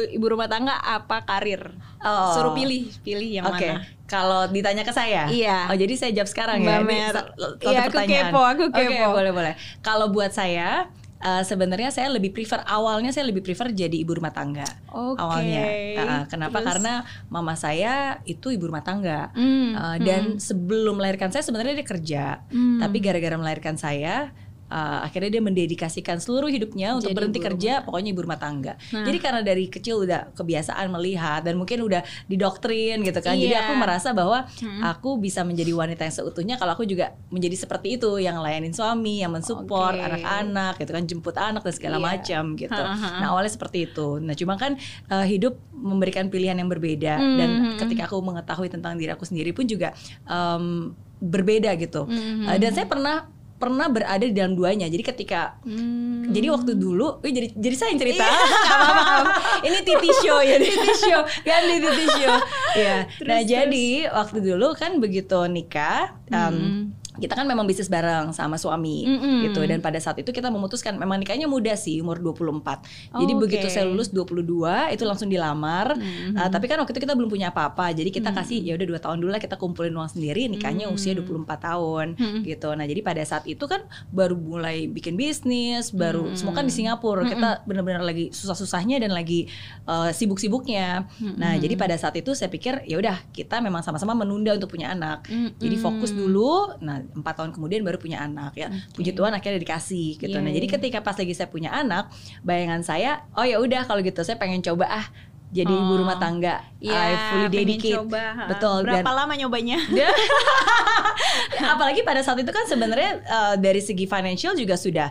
ibu rumah tangga apa karir? Oh. Suruh pilih, pilih yang Oke, mana? kalau ditanya ke saya, Iya. Oh jadi saya jawab sekarang Mbak ya. Ini Mer. Iya, aku pertanyaan. kepo, aku kepo. boleh boleh. Kalau buat saya, eh, sebenarnya saya lebih prefer awalnya saya lebih prefer jadi ibu rumah tangga. Oke. Awalnya, Ah, kenapa? Terus? Karena mama saya itu ibu rumah tangga. Hmm, Eh, dan sebelum melahirkan saya sebenarnya dia kerja, Hmm. tapi gara-gara melahirkan saya. Eh, akhirnya dia mendedikasikan seluruh hidupnya untuk Jadi berhenti kerja, pokoknya ibu rumah tangga. Nah. Jadi karena dari kecil udah kebiasaan melihat dan mungkin udah didoktrin gitu kan. Jadi Iya. aku merasa bahwa Hmm. aku bisa menjadi wanita yang seutuhnya kalau aku juga menjadi seperti itu, yang layanin suami, yang mensupport Oke. anak-anak gitu kan, jemput anak dan segala Iya. macam gitu. Ha-ha. Nah, awalnya seperti itu. Nah, cuma kan eh, hidup memberikan pilihan yang berbeda Hmm. dan ketika aku mengetahui tentang diri aku sendiri pun juga em, berbeda gitu. Hmm. Eh, dan saya pernah pernah berada di dalam duanya. Jadi ketika Hmm. jadi waktu dulu, wih, jadi jadi saya yang cerita. Iya, apa-apa. Ini titi show ya, TV show kan di TV show. ya. nah Terus, jadi waktu dulu kan begitu nikah, em, Hmm. Kita kan memang bisnis bareng sama suami Mm-mm. gitu. Dan pada saat itu kita memutuskan memang nikahnya muda sih umur 24 Jadi Oh, begitu saya lulus 22 itu langsung dilamar. Mhm. Uh, tapi kan waktu itu kita belum punya apa-apa. Jadi kita kasih ya udah dua tahun dulu lah kita kumpulin uang sendiri. Nikahnya usia 24 tahun Mhm. gitu. Nah jadi pada saat itu kan baru mulai bikin bisnis, baru Mhm. semua kan di Singapura. Kita benar-benar lagi susah-susahnya dan lagi uh, sibuk-sibuknya. Nah jadi pada saat itu saya pikir ya udah kita memang sama-sama menunda untuk punya anak. Mhm. Jadi fokus dulu. Nah empat tahun kemudian baru punya anak ya. Puji Tuhan akhirnya dikasih gitu. Iya, nah jadi iya. ketika pas lagi saya punya anak, bayangan saya, oh ya udah kalau gitu saya pengen coba ah jadi ibu Oh. rumah tangga. Iya, I fully pengen dedicate. coba. Betul. Berapa dan lama nyobanya? apalagi pada saat itu kan sebenarnya eh, dari segi financial juga sudah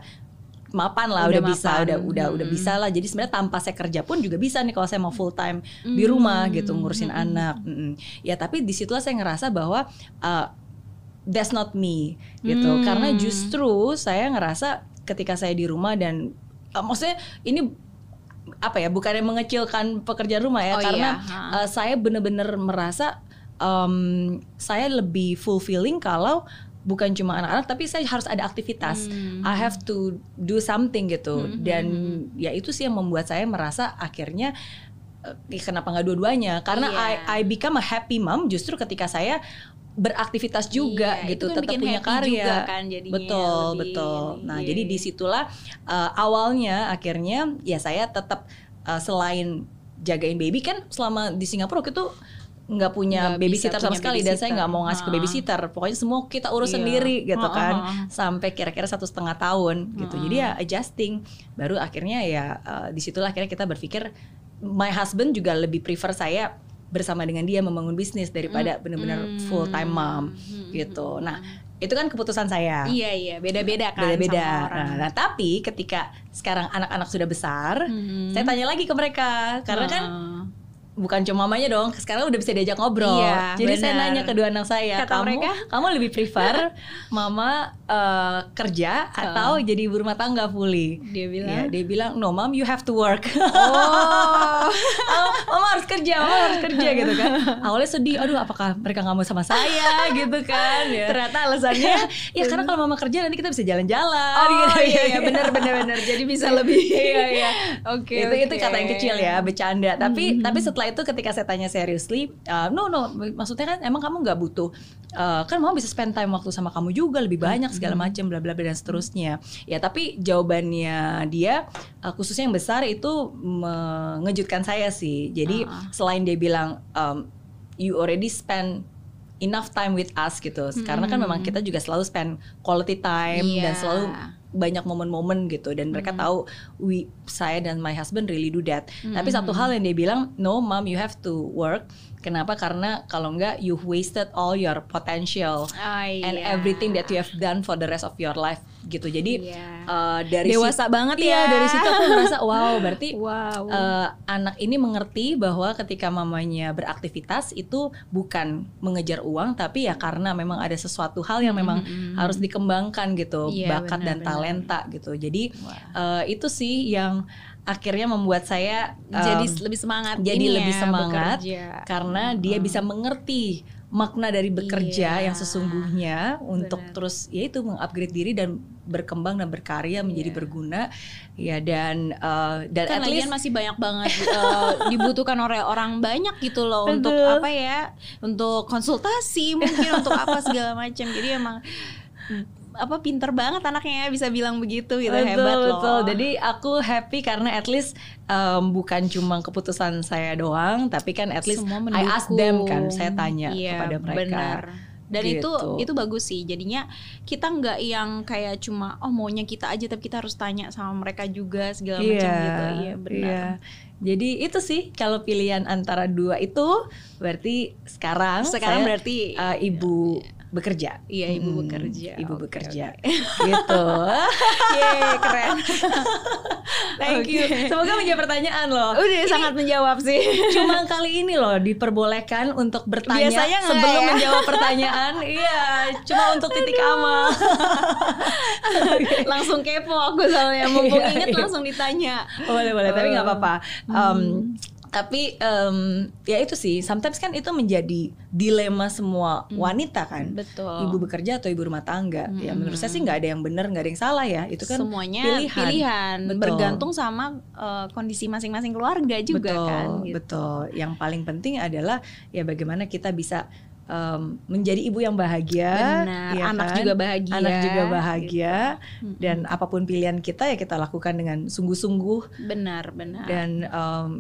mapan lah Udah udah, bisa mapan. udah udah udah Hmm. bisa lah jadi sebenarnya tanpa saya kerja pun juga bisa nih kalau saya mau full time di rumah gitu ngurusin Hmm. anak Mm-mm. ya tapi di situlah saya ngerasa bahwa eh, that's not me gitu. Hmm. Karena justru saya ngerasa ketika saya di rumah dan uh, maksudnya ini apa ya bukannya mengecilkan pekerjaan rumah ya Oh karena iya, uh, saya bener-bener merasa um, saya lebih fulfilling kalau bukan cuma anak-anak tapi saya harus ada aktivitas Hmm. I have to do something gitu Hmm, dan hmm, ya itu sih yang membuat saya merasa akhirnya eh, kenapa nggak dua-duanya karena Iya. I I become a happy mom justru ketika saya beraktivitas juga Iya, gitu itu kan tetap punya karya juga kan jadinya, betul lebih betul nah iya. jadi di situlah uh, awalnya akhirnya ya saya tetap uh, selain jagain baby kan selama di Singapura itu nggak punya Nggak babysitter sama sekali dan saya nggak mau ngasih ke babysitter. babysitter pokoknya semua kita urus Iya. sendiri gitu Ha, kan ha. sampai kira-kira satu setengah tahun gitu Ha. jadi ya adjusting baru akhirnya ya uh, di situlah akhirnya kita berpikir my husband juga lebih prefer saya bersama dengan dia membangun bisnis daripada benar-benar Hmm. full time mom Hmm. gitu nah itu kan keputusan saya Iya iya beda-beda kan beda-beda. Nah, nah, tapi ketika sekarang anak-anak sudah besar, Hmm. saya tanya lagi ke mereka karena kan Ah. Bukan cuma mamanya dong, sekarang udah bisa diajak ngobrol. Iya, Jadi saya benar. nanya ke dua anak saya, Kata kamu mereka? kamu lebih prefer mama eh, kerja atau jadi ibu rumah tangga fully? dia Iya, bilang dia bilang no mom you have to work. oh Oh, mama harus kerja, mama harus kerja gitu kan. Awalnya sedih, aduh apakah mereka nggak mau sama saya gitu kan ya. ternyata alasannya ya karena kalau mama kerja nanti kita bisa jalan-jalan oh gitu. iya iya benar benar benar jadi bisa lebih iya iya oke itu itu oke. kata yang kecil ya bercanda tapi Mhm. tapi setelah itu ketika saya tanya seriously uh, no no maksudnya kan emang kamu nggak butuh uh, kan mama bisa spend time waktu sama kamu juga lebih banyak segala macam bla bla bla dan seterusnya. Ya tapi jawabannya dia uh, khususnya yang besar itu mengejutkan saya sih. Jadi Ah. selain dia bilang um, you already spend enough time with us gitu karena kan memang kita juga selalu spend quality time dan Iya. selalu banyak momen-momen gitu dan mereka tahu we saya dan my husband really do that. Tapi satu hal yang dia bilang, no mom you have to work. Kenapa? Karena kalau enggak you wasted all your potential Ah, and iya. everything that you have done for the rest of your life gitu. Jadi Iya. uh, dari Dewasa sit- banget Iya, ya. dari situ aku merasa wow berarti wow uh, anak ini mengerti bahwa ketika mamanya beraktivitas itu bukan mengejar uang tapi ya karena memang ada sesuatu hal yang memang Mm-mm. harus dikembangkan gitu Iya, bakat benar, dan benar. talenta gitu jadi Wah. uh, itu sih yang akhirnya membuat saya um, jadi lebih semangat jadi ini lebih ya, semangat bekerja. karena dia bisa mengerti makna dari bekerja Iya, yang sesungguhnya untuk benar. terus ya itu mengupgrade diri dan berkembang dan berkarya menjadi Iya. berguna ya dan uh, dan kan at least masih banyak banget eh, dibutuhkan oleh orang banyak gitu loh untuk apa ya untuk konsultasi mungkin untuk apa segala macam jadi emang apa pinter banget anaknya ya bisa bilang begitu gitu betul, hebat loh betul. Jadi aku happy karena at least um, bukan cuma keputusan saya doang, tapi kan at least I ask them kan, saya tanya Iya, kepada mereka. benar. dan itu Gitu. itu bagus sih jadinya kita nggak yang kayak cuma oh maunya kita aja tapi kita harus tanya sama mereka juga segala macam gitu iya benar iya. Jadi itu sih kalau pilihan antara dua itu berarti sekarang sekarang saya, berarti uh, ibu bekerja. Iya, ibu Hmm, bekerja. Ibu Oke, bekerja. gitu. Yeay, keren Thank you. Oke. Semoga menjawab pertanyaan loh. udah sangat menjawab sih Cuma kali ini loh diperbolehkan untuk bertanya Biasanya sebelum ya? menjawab pertanyaan. iya, cuma untuk titik amal. langsung kepo aku soalnya mumpung Iya, inget iya. langsung ditanya boleh boleh, tapi nggak apa-apa. Um, Hmm. Tapi um, ya itu sih, sometimes kan itu menjadi dilema semua wanita kan. Hmm. betul Hmm. Ibu bekerja atau ibu rumah tangga. Ya menurut saya sih nggak ada yang benar, nggak ada yang salah ya. Itu kan semuanya pilihan. pilihan, Betul. bergantung sama uh, kondisi masing-masing keluarga juga betul, kan gitu. Betul. Yang paling penting adalah ya bagaimana kita bisa um, menjadi ibu yang bahagia, benar ya anak kan? juga bahagia anak juga bahagia gitu. dan apa pun pilihan kita ya kita lakukan dengan sungguh-sungguh benar benar dan um,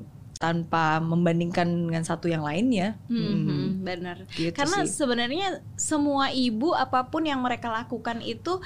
tanpa membandingkan dengan satu yang lainnya. Hmm, Hmm, hmm, benar gitu karena sih. sebenarnya semua ibu apa pun yang mereka lakukan itu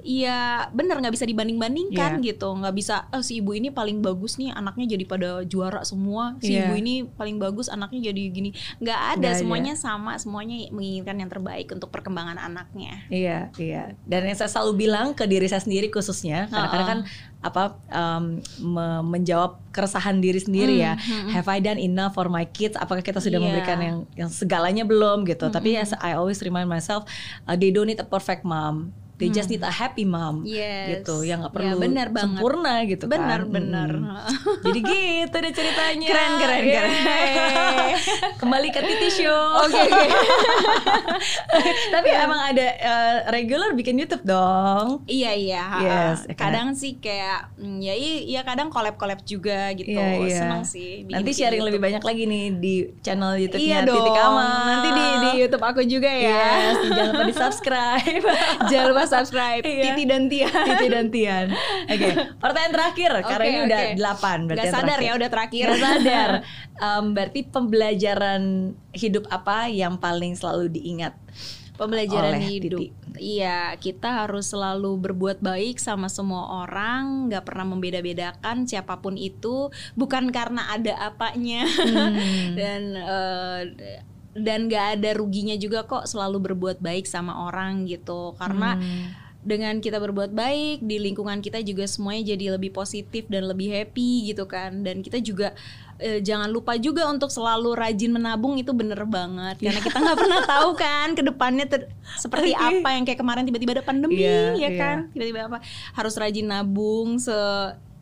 Iya bener nggak bisa dibanding-bandingkan gitu nggak bisa oh, si ibu ini paling bagus nih anaknya jadi pada juara semua si Iya. ibu ini paling bagus anaknya jadi gini nggak ada ada. semuanya sama semuanya menginginkan yang terbaik untuk perkembangan anaknya Iya, iya. Dan yang saya selalu bilang ke diri saya sendiri khususnya, kadang-kadang kan apa um, me- menjawab keresahan diri sendiri ya. Have I done enough for my kids? Apakah kita sudah Iya. memberikan yang yang segalanya belum gitu? Tapi as I always remind myself, uh, they don't need a perfect mom. They just need a happy mom. Yes. Gitu, yang nggak Ya, perlu benar banget. sempurna gitu benar kan. benar Mm-mm. Jadi gitu deh ceritanya. Keren, keren, keren. Yeay. Kembali ke Titi Show. Oke, oke. Tapi emang ada uh, regular bikin YouTube dong. Iya iya. Yes, ya kan? kadang sih kayak mm, ya i- ya kadang collab collab juga gitu. Iya, iya. Senang sih. bikin- Nanti sharing YouTube. lebih banyak lagi nih di channel Iya YouTube-nya dong. Titik Amal. Nanti di di YouTube aku juga ya. Yes, jangan lupa di subscribe. Jangan lupa subscribe Iya. Titi dan Tia. Titi dan Tian. Oke, pertanyaan terakhir karena Oke, ini udah oke. delapan. berarti Gak sadar terakhir. ya udah terakhir. Nggak sadar. Em, berarti pembelajaran hidup apa yang paling selalu diingat? Pembelajaran Oleh hidup. Titi. Iya, kita harus selalu berbuat baik sama semua orang, nggak pernah membeda-bedakan siapa pun itu, bukan karena ada apanya Hmm. dan eh, dan nggak ada ruginya juga kok selalu berbuat baik sama orang gitu, karena Hmm. dengan kita berbuat baik di lingkungan kita juga semuanya jadi lebih positif dan lebih happy gitu kan dan kita juga eh, jangan lupa juga untuk selalu rajin menabung itu bener banget karena kita nggak pernah tahu kan ke depannya ter- seperti Oke. apa yang kayak kemarin tiba-tiba ada pandemi Iya, ya iya. kan tiba-tiba apa harus rajin nabung se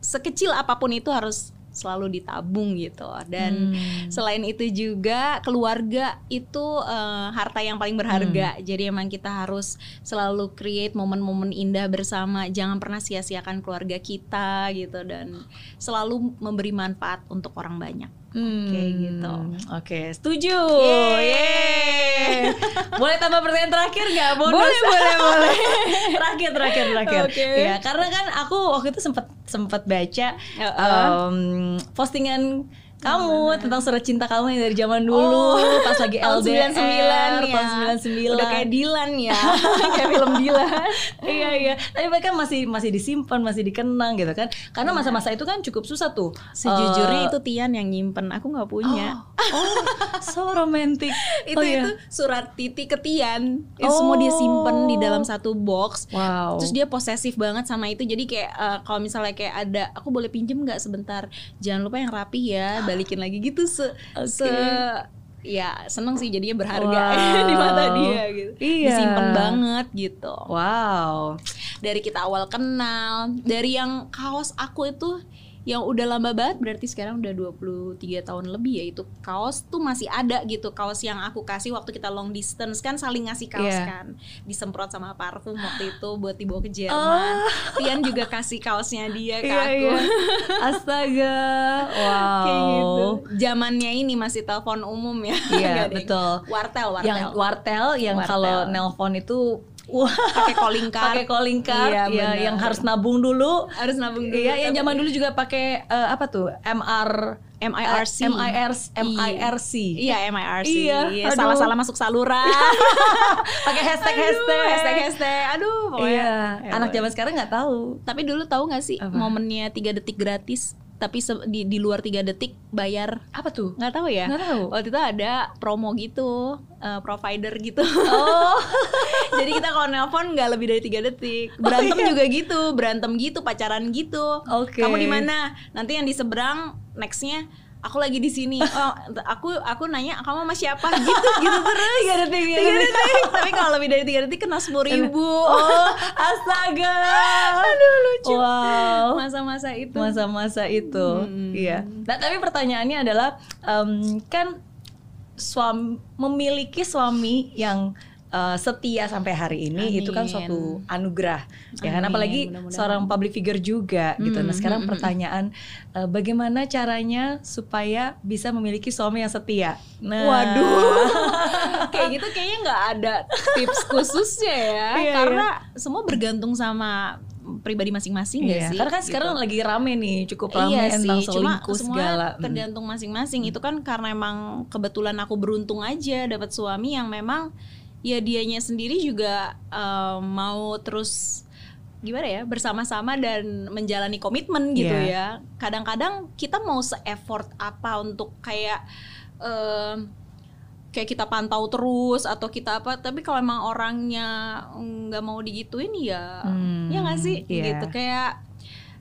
sekecil apa pun itu harus selalu ditabung gitu. Dan Hmm. selain itu juga keluarga itu eh, harta yang paling berharga. Hmm. jadi emang kita harus selalu create momen-momen indah bersama. Jangan pernah sia-siakan keluarga kita gitu. Dan selalu memberi manfaat untuk orang banyak Hmm, Kayak gitu. Oke, setuju. Yeay. Yeay. boleh tambah pertanyaan terakhir nggak? Bonus. Boleh, boleh, boleh. terakhir, terakhir, terakhir. Oke. Ya, karena kan aku waktu itu sempat sempat baca Heeh. em, postingan kamu tentang surat cinta kamu yang dari zaman dulu Oh, pas lagi tahun LDR 99 ya. tahun 99 udah kayak Dilan ya. Kayak film Dilan. Iya iya. Tapi mereka masih masih disimpan masih dikenang gitu kan. Karena masa-masa itu kan cukup susah tuh. Sejujurnya Eh, itu Tian yang nyimpen. Aku nggak punya. Oh, so romantic. Itu Oh, iya. itu surat Titi ke Tian. Itu Oh. semua dia simpen di dalam satu box. Wow. Terus dia posesif banget sama itu. Jadi kayak eh, kalau misalnya kayak ada aku boleh pinjem nggak sebentar? Jangan lupa yang rapih ya, balikin lagi gitu se se ya seneng sih jadinya berharga Wow. di mata dia gitu. Iya. Disimpan banget gitu. wow Dari kita awal kenal, dari yang kaos aku itu yang udah lama banget berarti sekarang udah 23 tahun lebih ya itu kaos tuh masih ada gitu kaos yang aku kasih waktu kita long distance kan saling ngasih kaos Iya. kan. Disemprot sama parfum waktu itu buat dibawa ke Jerman. Tian juga kasih kaosnya dia ke Iya, aku. iya. astaga. Wow. Kayak gitu. Zamannya ini masih telepon umum ya. Iya, yang- betul. wartel wartel. Yang wartel yang kalau nelpon itu wah pakai calling card pakai calling card Iya, ya, yang harus nabung dulu harus nabung dulu Iya, yang zaman dulu juga pakai eh, apa tuh? MR MIRC. eh, MIR MIRC. Iya MIRC. Iya, aduh. Salah-salah masuk saluran. Pakai hashtag Aduh, hashtag hashtag hashtag. Aduh, pokoknya. Iya, Ya, anak zaman sekarang nggak tahu. Tapi dulu tahu nggak sih Apa? momennya tiga detik gratis, tapi di di luar tiga detik bayar. Apa tuh? Nggak tahu ya? Nggak tahu. Waktu itu ada promo gitu, eh, provider gitu. Oh, Jadi kita kalau nelpon nggak lebih dari tiga detik. Berantem iya. juga gitu, berantem gitu, pacaran gitu. Oke. Kamu di mana? Nanti yang di seberang nextnya aku lagi di sini. Oh, aku aku nanya kamu sama siapa? Gitu gitu terus. tiga detik, tiga detik. Tapi kalau lebih dari tiga detik kena sepuluh ribu. Oh, astaga. Aduh lucu. Wow. Masa-masa itu. Masa-masa itu, Hmm. iya. Nah, tapi pertanyaannya adalah, em, kan suami memiliki suami yang eh, setia sampai hari ini Amin. itu kan suatu anugerah, ya kan? Amin, Apalagi mudah-mudahan. seorang public figure juga, gitu. Nah, Hmm, sekarang hmm, hmm, pertanyaan, eh, bagaimana caranya supaya bisa memiliki suami yang setia? Nah, Waduh. Kayak gitu kayaknya nggak ada tips khususnya ya. Iya, karena semua bergantung sama pribadi masing-masing Iya, sih? karena kan Gitu. sekarang lagi rame nih, cukup rame iya tentang sih, cuma selingkuh semua segala. Hmm. tergantung masing-masing. Itu kan karena emang kebetulan aku beruntung aja dapat suami yang memang ya dianya sendiri juga eh, mau terus gimana ya bersama-sama dan menjalani komitmen gitu Yeah. ya. Kadang-kadang kita mau se-effort apa untuk kayak em, kayak kita pantau terus atau kita apa tapi kalau emang orangnya nggak mau digituin ya Hmm, ya nggak sih iya. gitu kayak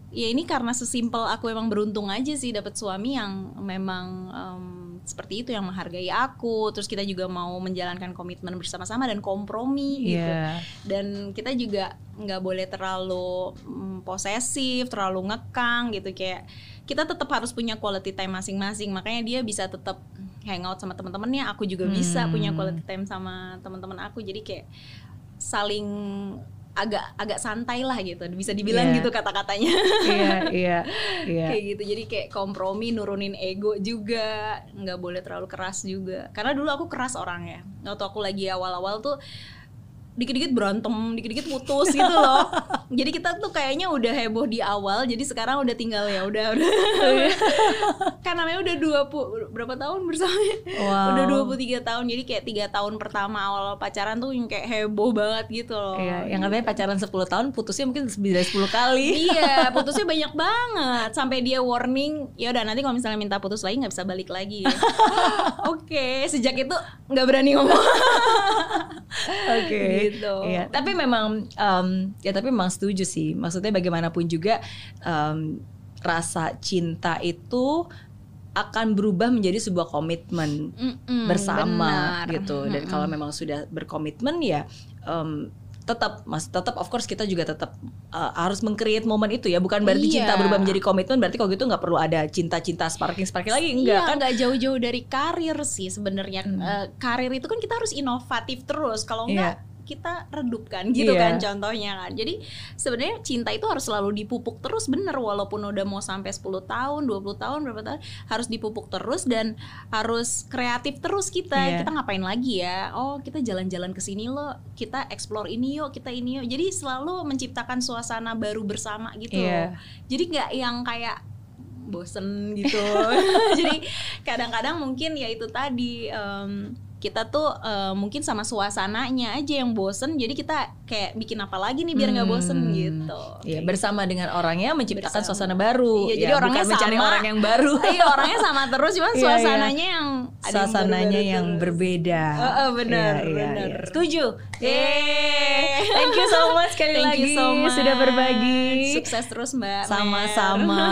ya ini karena sesimpel aku emang beruntung aja sih dapat suami yang memang em, seperti itu yang menghargai aku. Terus kita juga mau menjalankan komitmen bersama-sama dan kompromi gitu. Iya. dan kita juga nggak boleh terlalu mm, posesif, terlalu ngekang gitu. Kayak kita tetap harus punya quality time masing-masing. Makanya dia bisa tetap hangout sama teman-temannya, aku juga bisa Hmm. punya quality time sama teman-teman aku. Jadi kayak saling agak agak santai lah gitu. Bisa dibilang Iya. gitu kata-katanya. Iya iya iya. Kayak gitu. Jadi kayak kompromi nurunin ego juga. Nggak boleh terlalu keras juga. Karena dulu aku keras orangnya. Waktu aku lagi awal-awal tuh dikit-dikit berantem, dikit-dikit putus gitu loh. jadi kita tuh kayaknya udah heboh di awal, jadi sekarang udah tinggal ya udah udah. kan namanya udah 20 berapa tahun bersama? Wow. Udah 23 tahun. Jadi kayak tiga tahun pertama awal pacaran tuh yang kayak heboh banget gitu loh. Iya, yang katanya pacaran 10 tahun putusnya mungkin lebih dari 10 kali. iya, putusnya banyak banget. Sampai dia warning, ya udah nanti kalau misalnya minta putus lagi nggak bisa balik lagi. Oke, sejak itu nggak berani ngomong. Oke. Gitu. Iya, tapi memang em, ya tapi memang setuju sih. Maksudnya bagaimanapun juga em, rasa cinta itu akan berubah menjadi sebuah komitmen Mm-mm, bersama benar. gitu. Dan Mm-mm. kalau memang sudah berkomitmen ya em, tetap mas tetap of course kita juga tetap uh, harus mengcreate momen itu ya bukan berarti Iya. cinta berubah menjadi komitmen berarti kalau gitu nggak perlu ada cinta-cinta sparking sparking lagi enggak iya, kan nggak jauh-jauh dari karir sih sebenarnya. Hmm. Eh, karir itu kan kita harus inovatif terus. Kalau Iya. Kita redupkan gitu Iya. kan contohnya kan. Jadi sebenarnya cinta itu harus selalu dipupuk terus bener walaupun udah mau sampai 10 tahun, 20 tahun, berapa tahun harus dipupuk terus dan harus kreatif terus kita. Iya. Kita ngapain lagi ya? Oh, kita jalan-jalan ke sini loh. Kita explore ini yuk, kita ini yuk. Jadi selalu menciptakan suasana baru bersama gitu. Iya. Jadi nggak yang kayak bosen gitu. Jadi kadang-kadang mungkin ya itu tadi em, kita tuh eh, mungkin sama suasananya aja yang bosen. Jadi kita kayak bikin apa lagi nih biar nggak bosen Hmm. gitu. Iya, Kayak bersama dengan orangnya menciptakan Bersama. suasana baru. Iya, jadi Ya, orangnya bukan mencari sama. orang yang baru. Iya orangnya sama terus cuman iya. suasananya yang ada Suasananya yang terus. berbeda. Heeh, benar, Iya, iya, benar. iya. Setuju. Yeay. Thank you so much sekali Thank lagi you so much. sudah berbagi. Sukses terus Mbak. Sama-sama.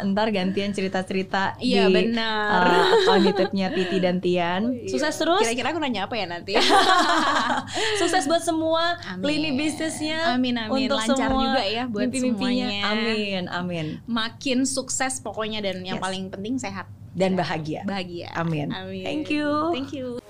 Ntar gantian cerita-cerita Iya, di benar. uh, YouTube-nya Titi dan Tian. Sukses terus. Kira-kira aku nanya apa ya nanti? Sukses buat semua Amin. lini bisnisnya. Amin, amin. Untuk Lancar semua juga ya buat mimpi-mimpinya. semuanya. Amin, amin. Makin sukses pokoknya dan yang Yes. paling penting sehat, Dan bahagia. bahagia. Amin. Amin. Thank you. Thank you.